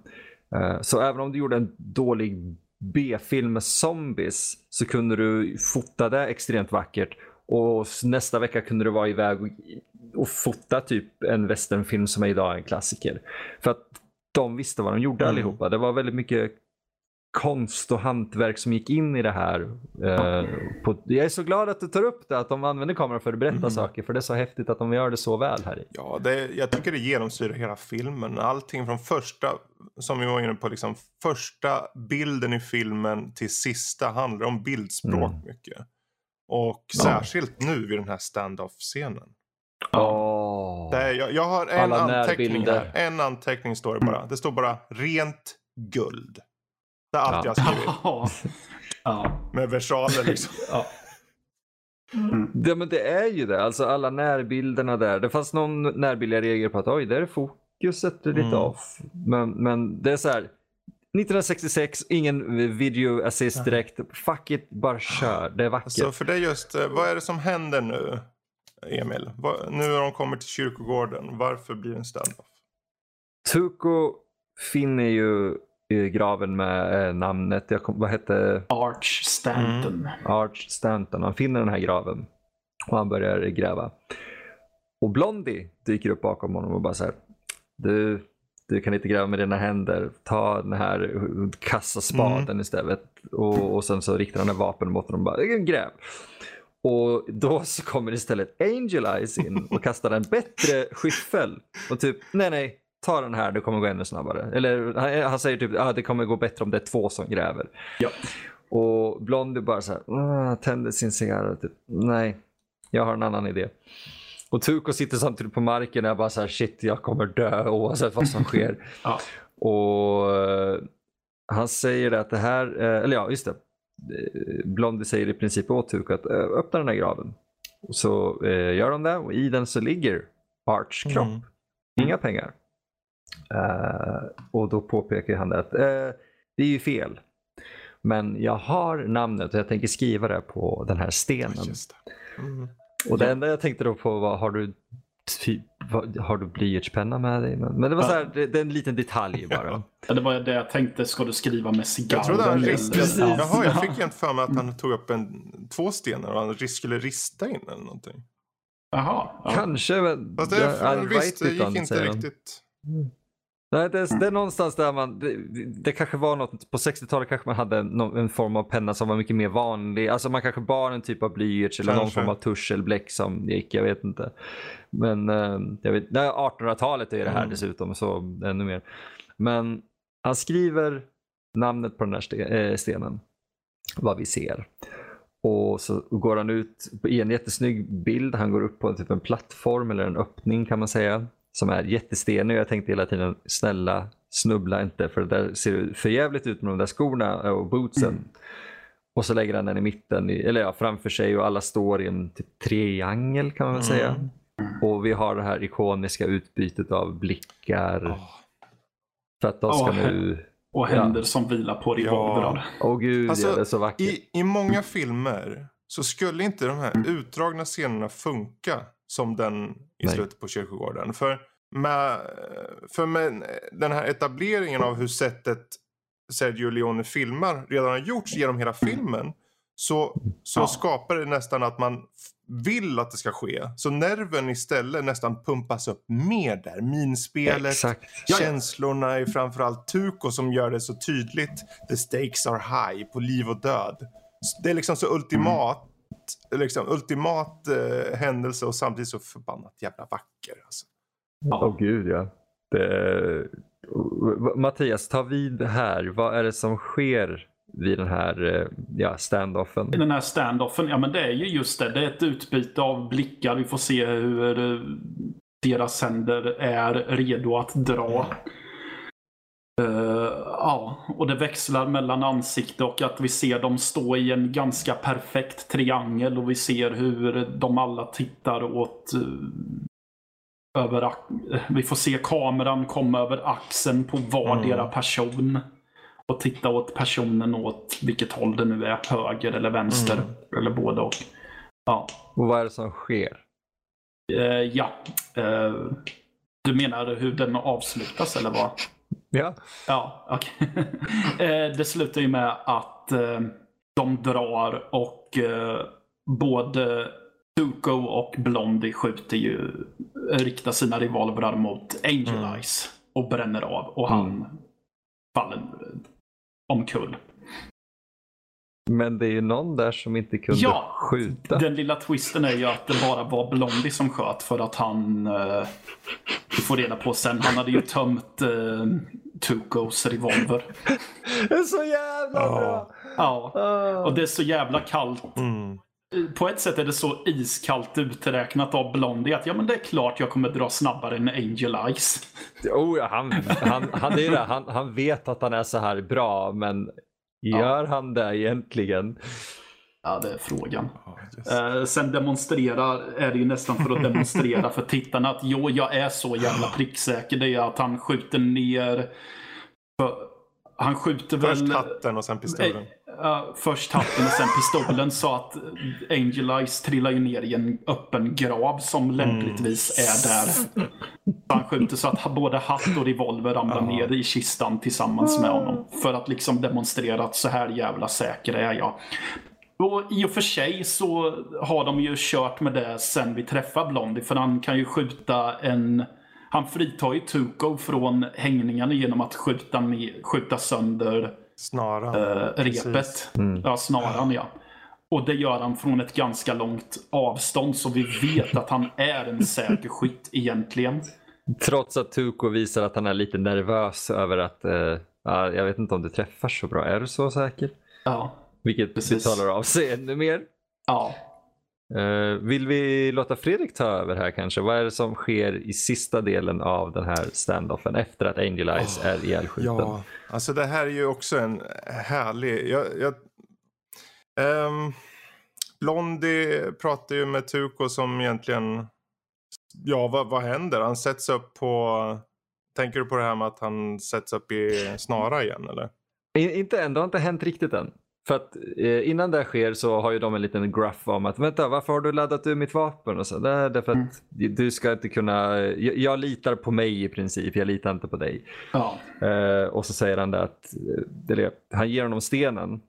A: Eh, Så även om du gjorde en dålig B-film med zombies så kunde du fota det extremt vackert. Och nästa vecka kunde du vara iväg och fota typ en westernfilm som är idag en klassiker. För att de visste vad de gjorde
B: Mm.
A: allihopa. Det var väldigt mycket konst och hantverk som gick in i det här. Eh, på, jag är så glad att du tar upp det, att de använder kameran för att berätta
B: Mm.
A: saker. För det är så häftigt att de gör det så väl här i.
B: Ja, det, jag tycker det genomsyrar hela filmen. Allting från första, som vi var inne på, liksom, första bilden i filmen till sista handlar om bildspråk
A: Mm.
B: mycket. Och
A: Ja.
B: särskilt nu vid den här stand-off-scenen.
A: Åh.
B: Det är- Jag, jag har en
A: Alla
B: anteckning
A: närbilder.
B: här. En anteckning står det bara. Det står bara rent guld. Det är allt
A: Ja.
B: jag har skrivit.
C: Ja. ja.
B: Med versaler liksom.
C: ja.
A: Det, men det är ju det, alltså alla närbilderna där. Det fanns någon närbild jag reagerade på att oj, där är fokuset lite
B: Mm.
A: off. Men, men det är så här. 1966, ingen video assist direkt. Fuck it, bara kör. Det är vackert.
B: Så för det är just, eh, vad är det som händer nu, Emil? Nu när de kommer till kyrkogården, varför blir det en stand-off?
A: Tuko finner ju i graven med eh, namnet, jag kom, vad hette
C: Arch Stanton.
B: Mm.
A: Arch Stanton. Han finner den här graven och han börjar gräva. Och Blondie dyker upp bakom honom och bara så här. Du, du kan inte gräva med dina händer. Ta den här kassaspaden
B: Mm.
A: istället. Och, och sen så riktar han ett vapen mot honom och bara gräv. Och då så kommer istället Angel Eyes in och kastar en bättre skyffel. Och typ, nej nej, ta den här, det kommer gå ännu snabbare. Eller han, han säger typ, ah, det kommer gå bättre om det är två som gräver.
C: Ja.
A: Och Blondie bara så här, "Ah", tänder sin cigarr. Typ, nej, jag har en annan idé. Och Tuko sitter samtidigt på marken och jag bara så här, shit, jag kommer dö oavsett vad som sker.
C: Ja.
A: Och eh, han säger att det här, eh, eller ja, just det. Eh, Blondie säger i princip åt Tuko att öppna den här graven. Så eh, gör de det och i den så ligger Arts kropp.
B: Mm.
A: Inga pengar. Eh, och då påpekar han att eh, det är ju fel. Men jag har namnet och jag tänker skriva det på den här stenen.
B: Just det. Mm.
A: Och det enda jag tänkte då på var, har du, typ, har du blyertspenna med dig? Men det var
C: Ja.
A: så här, det, det är en liten detalj bara.
C: Ja, Det var det jag tänkte. Ska du skriva med cigarren?
B: Jag trodde han
C: eller-
B: ristade.
A: Precis.
B: Jaha, jag fick inte för mig att han tog upp en, två stenar och han skulle rista in eller någonting.
C: Jaha. Ja.
A: Kanske, men
B: Fast det,
A: jag-
B: visst, det gick inte riktigt.
A: Nej, det, är, det är någonstans där man, det, det kanske var något, på 60-talet kanske man hade en, en form av penna som var mycket mer vanlig. Alltså man kanske bar en typ av blyerts eller någon form av tusch eller bläck som gick, jag vet inte. Men eh, jag vet, nej, 1800-talet är det här
B: Mm.
A: dessutom, så ännu mer. Men han skriver namnet på den här eh, stenen, vad vi ser. Och så går han ut i en jättesnygg bild. Han går upp på typ en plattform eller en öppning kan man säga. Som är jättestenig. Jag tänkte hela tiden, snälla snubbla inte för det där ser för jävligt ut med de där skorna och bootsen. Och så lägger han den i mitten, eller ja, framför sig och alla står i en typ triangel kan man väl säga.
B: Mm.
A: Och vi har det här ikoniska utbytet av blickar.
B: Åh.
A: För att de ska
C: Åh,
A: nu...
C: Och händer som vilar på revolvrar.
A: Åh gud,
B: Alltså,
A: ja, det är så vackert.
B: I, I många filmer så skulle inte de här utdragna scenerna funka som den i slutet på kyrkogården. För med, för med den här etableringen av hur sättet Sergio Leone filmar redan har gjorts genom hela filmen så, så
C: Ja.
B: skapar det nästan att man vill att det ska ske. Så nerven istället nästan pumpas upp mer där. Minspelet.
C: Ja, ja.
B: känslorna är framförallt Tuko som gör det så tydligt. The stakes are high på liv och död. Det är liksom så ultimat, liksom, ultimat eh, händelse och samtidigt så förbannat jävla vacker. Alltså.
A: Åh
C: Ja.
A: gud ja. Det... Mattias, ta vid här. Vad är det som sker vid den här eh, ja, standoffen?
C: I den här standoffen, ja men det är ju just det. Det är ett utbyte av blickar. Vi får se hur eh, deras händer är redo att dra. Eh, ja, och det växlar mellan ansikte och att vi ser dem stå i en ganska perfekt triangel och vi ser hur de alla tittar åt eh, över, eh, vi får se kameran komma över axeln på vardera
B: Mm.
C: person. Och titta åt personen åt vilket håll det nu är, höger eller vänster.
B: Mm.
C: Eller både och. Ja.
A: Och vad är det som sker?
C: Eh, ja. Eh, du menar hur den avslutas eller vad?
A: Ja.
C: Ja, okej. eh, det slutar ju med att eh, de drar och eh, både Tuco och Blondie skjuter ju, riktar sina revolvrar mot Angel
B: Mm.
C: Eyes och bränner av och han faller omkull.
A: Men det är ju någon där som inte kunde
C: Ja,
A: skjuta.
C: Den lilla twisten är ju att det bara var Blondie som sköt för att han, eh, vi får reda på sen, han hade ju tömt eh, Tucos revolver.
A: Det är så jävla
B: Ja.
A: bra!
C: Ja,
A: Ah.
C: och det är så jävla kallt.
B: Mm.
C: På ett sätt är det så iskallt uträknat av Blondie att ja men det är klart jag kommer dra snabbare än Angel Eyes.
A: Oh, ja, han, han, han, är det. Han, han vet att han är så här bra, men gör han det egentligen?
C: Ja, det är frågan.
B: Just.
C: Eh, sen demonstrerar, är det ju nästan för att demonstrera för tittarna att jo, jag är så jävla pricksäker. Det är att han skjuter ner... För, han skjuter väl...
B: Först hatten och sen pistolen.
C: Eh, först hatten och sen pistolen så att Angel Eyes trillar ju ner i en öppen grav som lämpligtvis är där. Han skjuter så att både hatt och revolver ramlar
B: Ja.
C: ner i kistan tillsammans med honom. För att liksom demonstrera att så här jävla säker är jag. Och I och för sig så har de ju kört med det sen vi träffar Blondie. För han kan ju skjuta en... Han fritar ju Tuco från hängningarna genom att skjuta, ner, skjuta sönder
B: Snaran. Precis.
C: repet.
A: Mm.
C: Ja, snaran ja. Och det gör han från ett ganska långt avstånd så vi vet att han är en säker skytt egentligen.
A: Trots att Tuko visar att han är lite nervös över att eh, ja, jag vet inte om du träffar så bra. Är du så säker?
C: Ja.
A: Vilket
C: Precis.
A: talar av sig ännu mer.
C: Ja.
A: Eh, vill vi låta Fredrik ta över här kanske? Vad är det som sker i sista delen av den här standoffen efter att Angel Eyes är ihjälskjuten?
B: Ja, alltså det här är ju också en härlig... Jag, jag, ehm, Blondie pratar ju med Tuko som egentligen... Ja, vad, vad händer? Han sätts upp på... Tänker du på det här med att han sätts upp i snara igen eller?
A: I- Inte än, det har inte hänt riktigt än. För att eh, innan det sker så har ju de en liten gruff om att vänta varför har du laddat ur mitt vapen? Och så. Det är därför att du ska inte kunna, jag, jag litar på mig i princip, jag litar inte på dig.
C: ja.
A: Eh, och så säger han det att, eh, eller, han ger honom stenen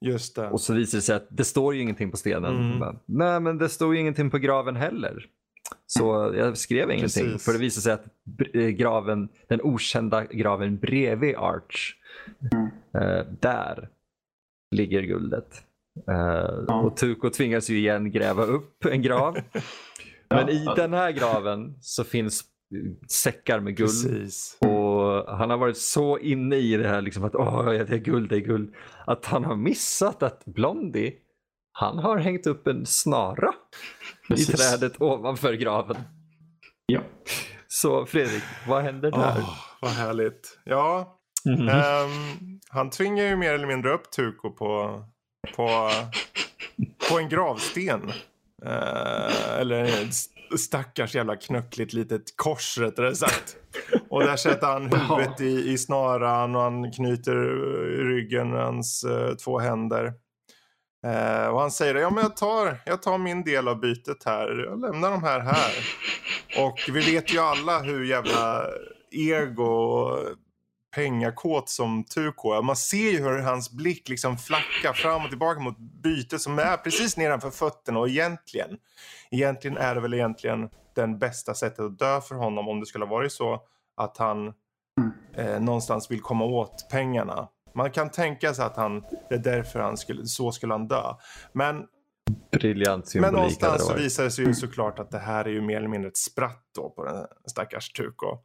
B: Just det.
A: och så visar det sig att det står ju ingenting på stenen.
B: Mm.
A: Bara, Nej men det står ju ingenting på graven heller. Så jag skrev ingenting.
B: Precis.
A: För det visar sig att eh, graven, den okända graven bredvid Arch, eh, där ligger guldet. Eh,
C: Ja.
A: Och Tuko tvingas ju igen gräva upp en grav. Men i den här graven så finns säckar med guld.
B: Precis.
A: Och han har varit så inne i det här liksom att åh, det är guld, det är guld. Att han har missat att Blondie, han har hängt upp en snara i
C: Precis.
A: trädet ovanför graven.
C: Ja.
A: Så Fredrik, vad händer där?
B: Åh, vad härligt. Ja,
A: Mhm.
B: Um, han tvingar ju mer eller mindre upp Tuko på, på, på en gravsten. Uh, eller stackars jävla knöckligt litet kors rättare sagt. Och där sätter han huvudet i, i snaran och han knyter eh, ryggen med hans uh, två händer. Uh, och han säger ja men jag tar, jag tar min del av bytet här. Jag lämnar de här här. Och vi vet ju alla hur jävla ego och pengakåt som Tuko. Man ser ju hur hans blick liksom flackar fram och tillbaka mot bytet som är precis nedanför fötterna. Och egentligen, egentligen är det väl egentligen den bästa sättet att dö för honom om det skulle ha varit så att han eh, någonstans vill komma åt pengarna. Man kan tänka sig att han, det är därför han skulle, så skulle han dö. Men,
A: Briljant symbolik.
B: men någonstans så visar det sig ju såklart att det här är ju mer eller mindre ett spratt då på den stackars Tuko.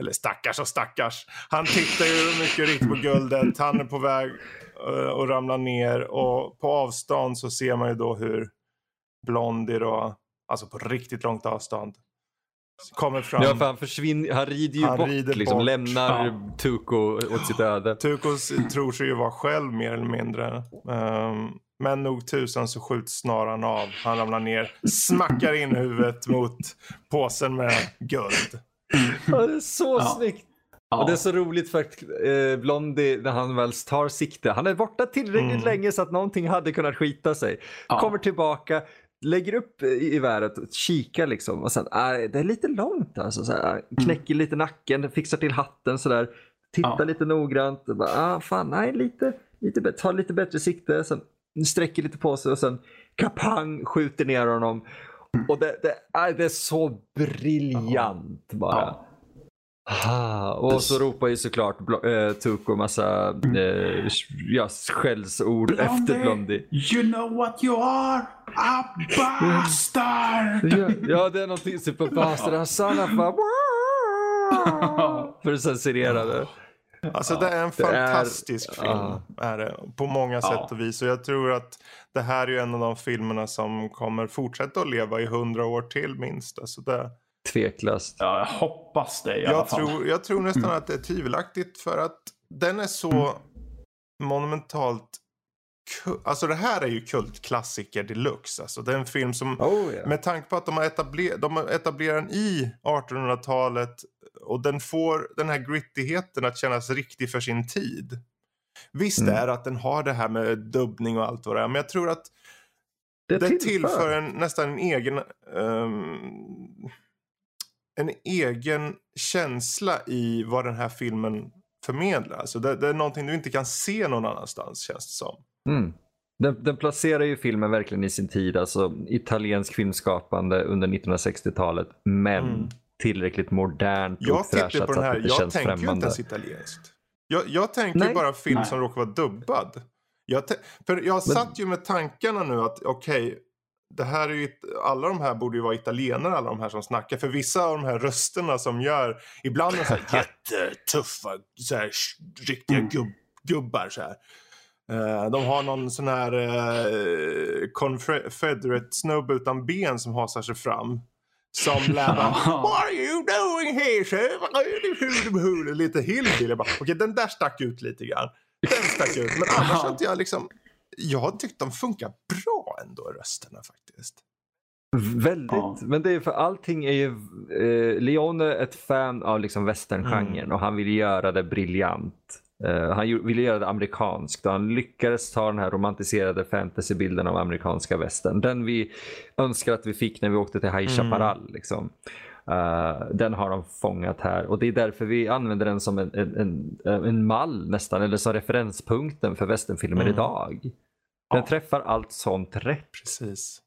B: Eller stackars och stackars. Han tittar ju mycket riktigt på guldet. Han är på väg eh, att ramla ner. Och på avstånd så ser man ju då hur Blondie då, alltså på riktigt långt avstånd, kommer fram.
A: Ja, för han försvinner, han rider ju
B: Han
A: bort,
B: rider
A: liksom,
B: bort.
A: lämnar
C: Ja.
A: Tuko åt sitt öde.
B: Tukos tror sig ju vara själv mer eller mindre. Ehm, men nog tusan så skjuts snaran av. Han ramlar ner, smackar in huvudet mot påsen med guld.
A: Ja, det är så
C: Ja.
A: snyggt.
C: Ja.
A: Och det är så roligt för att eh, Blondie, när han väl tar sikte, han är borta tillräckligt
B: Mm.
A: länge så att någonting hade kunnat skita sig.
C: Ja.
A: Kommer tillbaka, lägger upp i, i värdet, kikar liksom och sen, äh, det är lite långt alltså. Så här, knäcker lite nacken, fixar till hatten sådär. Tittar
C: Ja.
A: lite noggrant. och Bara, ah, fan, nej, lite, lite, bättre- tar lite bättre sikte. Sen sträcker lite på sig och sen kapang skjuter ner honom. Och det, det, äh, det är så briljant bara.
C: Ja.
A: Ah, och så ropar ju såklart Bl- eh, Tuko massa eh, ja, skällsord efter Blondie.
C: You know what you are? A bastard!
A: Ja, ja, det är någonting superbastard. Son of a... För att censurera det.
B: Alltså det är en
A: Det är-
B: fantastisk film.
A: ja.
B: Är det, på många
C: Ja.
B: sätt och vis. Och jag tror att det här är en av de filmerna som kommer fortsätta att leva i hundra år till minst. Alltså det,
A: Tveklöst.
C: Ja, jag hoppas det i alla
B: jag,
C: fall.
B: tror, jag tror nästan att det är tvivelaktigt för att den är så monumentalt ku- Alltså det här är ju kultklassiker deluxe. Alltså det är en film som
A: Oh, ja.
B: med tanke på att de har, etabler- de har etablerat den i 1800-talet och den får den här grittigheten att kännas riktig för sin tid. Visst
A: Mm.
B: är att den har det här med dubbning och allt vad det är, men jag tror att
A: Det
B: det
A: tillför.
B: tillför en, nästan en egen ehm, en egen känsla i vad den här filmen förmedlar. Alltså det, det är någonting du inte kan se någon annanstans känns det som.
A: Mm. Den, den placerar ju filmen verkligen i sin tid, alltså italiensk filmskapande under 1960-talet, men
B: Mm.
A: tillräckligt modernt och
B: Jag tittar
A: fräschat
B: på
A: så
B: den
A: att
B: här,
A: det
B: jag
A: känns
B: tänker ju inte
A: främmande.
B: ens italienskt. Jag, jag tänker
A: Nej.
B: bara film
C: Nej.
B: som råkar vara dubbad. Jag för jag satt ju med tankarna nu att okej, det här är ju, alla de här borde ju vara italienare alla de här som snackar. För vissa av de här rösterna som gör, ibland är så här jättetuffa, så här, riktiga
C: Mm.
B: gubb, gubbar så här. Eh, de har någon sån här uh, Confederate-snubbe utan ben som hasar sig fram. Som lär bara, What are you doing here sir? Lite hillbilly. Okej, den där stack ut lite grann. Den stack ut. Men annars har inte jag liksom... Jag har tyckt de funkar bra ändå, rösterna faktiskt.
A: Väldigt,
C: Ja.
A: men det är för allting är ju, eh, Leone är ett fan av liksom westerngenren
B: Mm.
A: och han vill göra det briljant. Eh, han ville göra det amerikanskt och han lyckades ta den här romantiserade fantasybilden av amerikanska västern. Den vi önskar att vi fick när vi åkte till High
B: Mm.
A: Chaparral. Liksom. Eh, den har de fångat här och det är därför vi använder den som en, en, en, en mall nästan, eller som referenspunkten för westernfilmer
B: Mm.
A: idag. Den
C: Ja.
A: träffar allt sånt rätt.
B: Precis.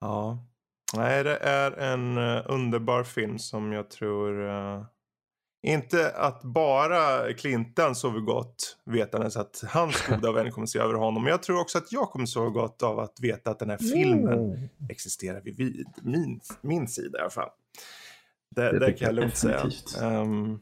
B: Ja. Nej, det är en eh, underbar film som jag tror... eh, inte att bara Clinton sover gott vetandes att hans goda vän kommer se över honom. Men jag tror också att jag kommer sova gott av att veta att den här filmen existerar vid, min, min sida i alla fall. Det,
A: Det
B: kan jag lugnt säga. Ehm,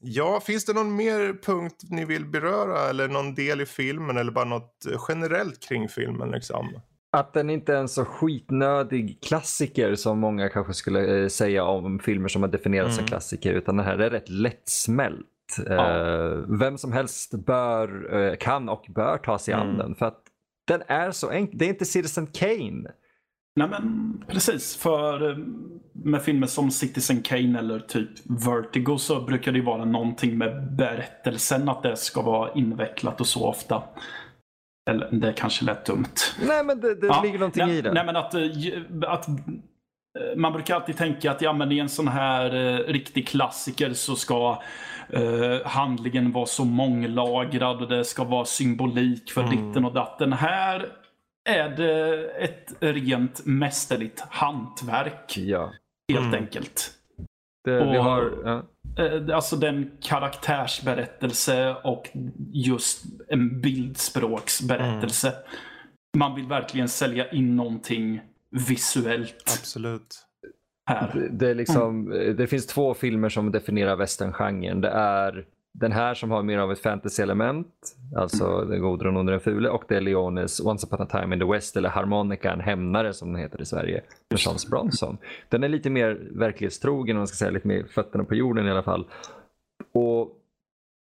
B: ja, finns det någon mer punkt ni vill beröra eller någon del i filmen eller bara något generellt kring filmen liksom?
A: Att den inte är en så skitnödig klassiker som många kanske skulle eh, säga om filmer som har definierats som
B: Mm.
A: klassiker. Utan den här är rätt lättsmält.
C: Ja.
A: Eh, vem som helst bör, eh, kan och bör ta sig an
B: Mm.
A: den. För att den är så enkel. Det är inte Citizen Kane.
C: Nej men precis, för med filmer som Citizen Kane eller typ Vertigo så brukar det ju vara någonting med berättelsen att det ska vara invecklat och så ofta. Eller det kanske lät dumt.
A: Nej, men det, det
C: Ja,
A: ligger någonting
C: nej,
A: i det.
C: Nej, men att, eh, att eh, man brukar alltid tänka att ja, men i en sån här eh, riktig klassiker så ska eh, handlingen vara så månglagrad och det ska vara symbolik för
B: Mm.
C: ditten och datten. Här är det ett rent mästerligt hantverk
A: Ja.
C: helt
B: Mm.
C: enkelt.
A: Det, vi
C: Och-
A: har, ja.
C: Eh, Alltså den karaktärsberättelse och just en bildspråksberättelse.
B: Mm.
C: Man vill verkligen sälja in någonting visuellt
B: Absolut.
C: här.
A: Det, det, är liksom, det finns två filmer som definierar westerngenren. Det är den här som har mer av ett fantasy-element, alltså Den gode, den onde, den fule. Och det är Leones Once upon a time in the West, eller Harmonica, en hämnare som den heter i Sverige, med Charles Bronson. Den är lite mer verklighetstrogen, om man ska säga, lite mer fötterna på jorden i alla fall. Och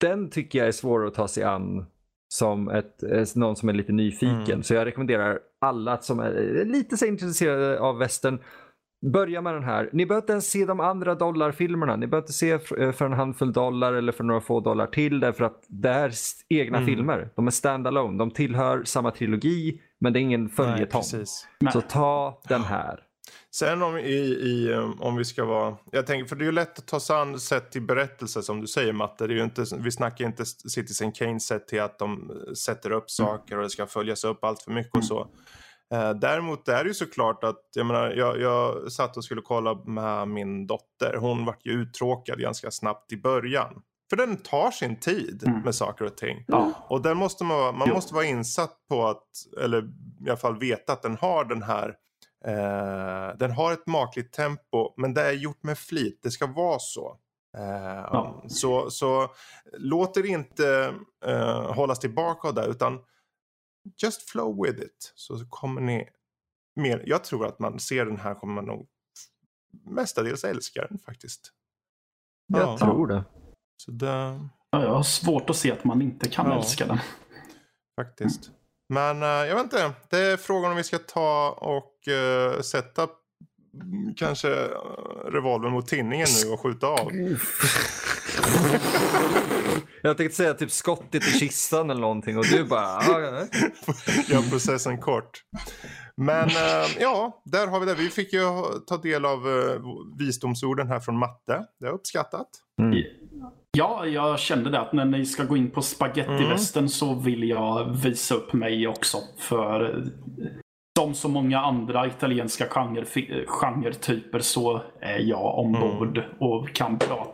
A: den tycker jag är svår att ta sig an som ett, eh, någon som är lite nyfiken.
B: Mm.
A: Så jag rekommenderar alla som är lite så intresserade av västern Börja med den här. Ni behöver inte ens se de andra dollarfilmerna. Ni behöver inte se eh, för en handfull dollar eller för några få dollar till därför att det är egna
B: Mm.
A: filmer. De är standalone. De tillhör samma trilogi men det är ingen följetong. Så ta den här.
B: Sen om, i, i, um, om vi ska vara... Jag tänker, för det är ju lätt att ta sig an sett till berättelse som du säger Matte. Det är ju inte, vi snackar inte Citizen Kane sett till att de eh, sätter upp saker och det ska följas upp allt för mycket och så. Eh, däremot är det ju såklart att, jag menar, jag, jag satt och skulle kolla med min dotter. Hon vart ju uttråkad ganska snabbt i början. För den tar sin tid
C: Mm.
B: med saker och ting.
C: Ja.
B: Och den måste man, man
C: Jo.
B: måste vara insatt på att, eller i alla fall veta att den har den här Eh, den har ett makligt tempo men det är gjort med flit. Det ska vara så. Eh,
C: Ja.
B: så, så låt er inte eh, hållas tillbaka av det utan just flow with it. Så kommer ni mer. Jag tror att man ser den här kommer man nog mestadels älska den faktiskt.
A: Jag
B: Ja.
A: tror det.
B: Så det,
C: Ja, Jag har svårt att se att man inte kan
B: Ja.
C: älska den.
B: faktiskt. Men eh, jag vet inte. Det är frågan om vi ska ta och eh, sätta kanske uh, revolvern mot tinningen nu och skjuta av.
A: Jag tänkte säga typ skottet i kistan eller någonting och du bara... "Ah, ja,
B: Gör processen kort. Men eh, ja, där har vi det. Vi fick ju ta del av uh, visdomsorden här från matte. Det är uppskattat.
A: Mm.
C: Ja, jag kände det att när ni ska gå in på spagettivästen så vill jag visa upp mig också. För eh, som så många andra italienska genre, genretyper så är jag ombord och kan prata.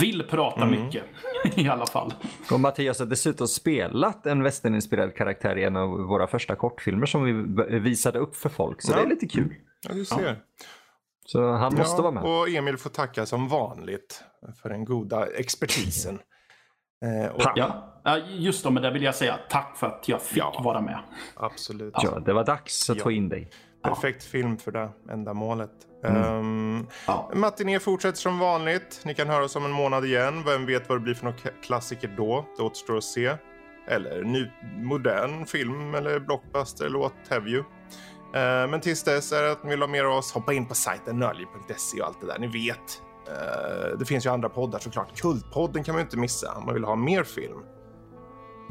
C: Vill prata
B: Mm.
C: mycket i alla fall.
A: Och Mattias har dessutom spelat en västerninspirerad karaktär i en av våra första kortfilmer som vi visade upp för folk. Så
B: Ja.
A: det är lite kul.
B: Ja, du ser.
A: Så han måste
B: ja,
A: vara med.
B: Och Emil får tacka som vanligt för den goda expertisen. Eh, och,
C: Ja, just då, men där vill jag säga tack för att jag fick
B: Ja.
C: vara med.
B: Absolut.
A: Ja, det var dags att
B: Ja.
A: ta in dig.
B: Perfekt film för det ändamålet.
A: Mm.
B: Um,
C: Ja.
B: Matiné fortsätter som vanligt. Ni kan höra oss om en månad igen. Vem vet vad det blir för några klassiker då? Det återstår att se. Eller ny, modern film eller blockbuster eller what have you. Eh, men tills dess är det att ni vill ha mer av oss, hoppa in på sajten nördliv.se och allt det där. Ni vet. Eh, det finns ju andra poddar såklart. Kultpodden kan man ju inte missa om man vill ha mer film.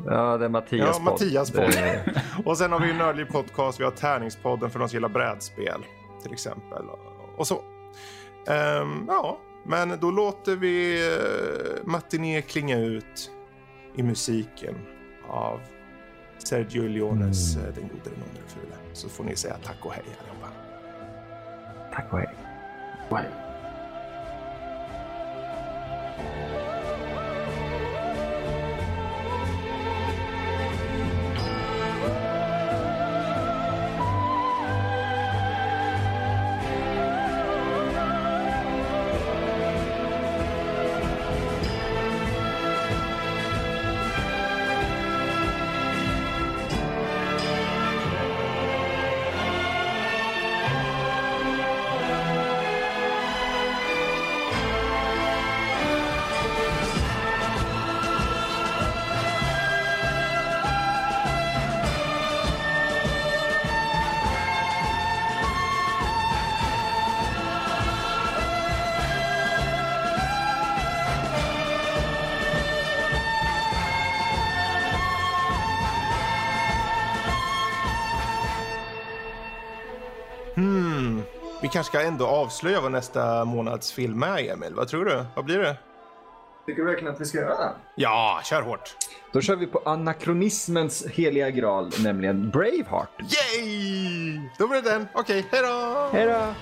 A: Ja, det är Mattias
B: Ja,
A: podd.
B: Mattias podd.
A: Det-
B: Och sen har vi ju Nördliv Podcast, vi har Tärningspodden för de som gillar brädspel till exempel. Och så. Ehm, ja, men då låter vi uh, Matiné klinga ut i musiken av Sergio Leones
A: Mm.
B: eh, Den gode, den onde, den fule. Så får ni säga tack och hej allihopa.
A: Tack och hej.
C: Bye.
B: Vi Oh, kanske ska ändå avslöja vad nästa månads film är, Emil. Vad tror du? Vad blir det?
A: Tycker du verkligen att vi ska göra det?
B: Ja, kör hårt.
A: Då kör vi på anakronismens heliga graal, nämligen Braveheart.
B: Yay! Då blir det den. Okej, hej då!
A: Hej då!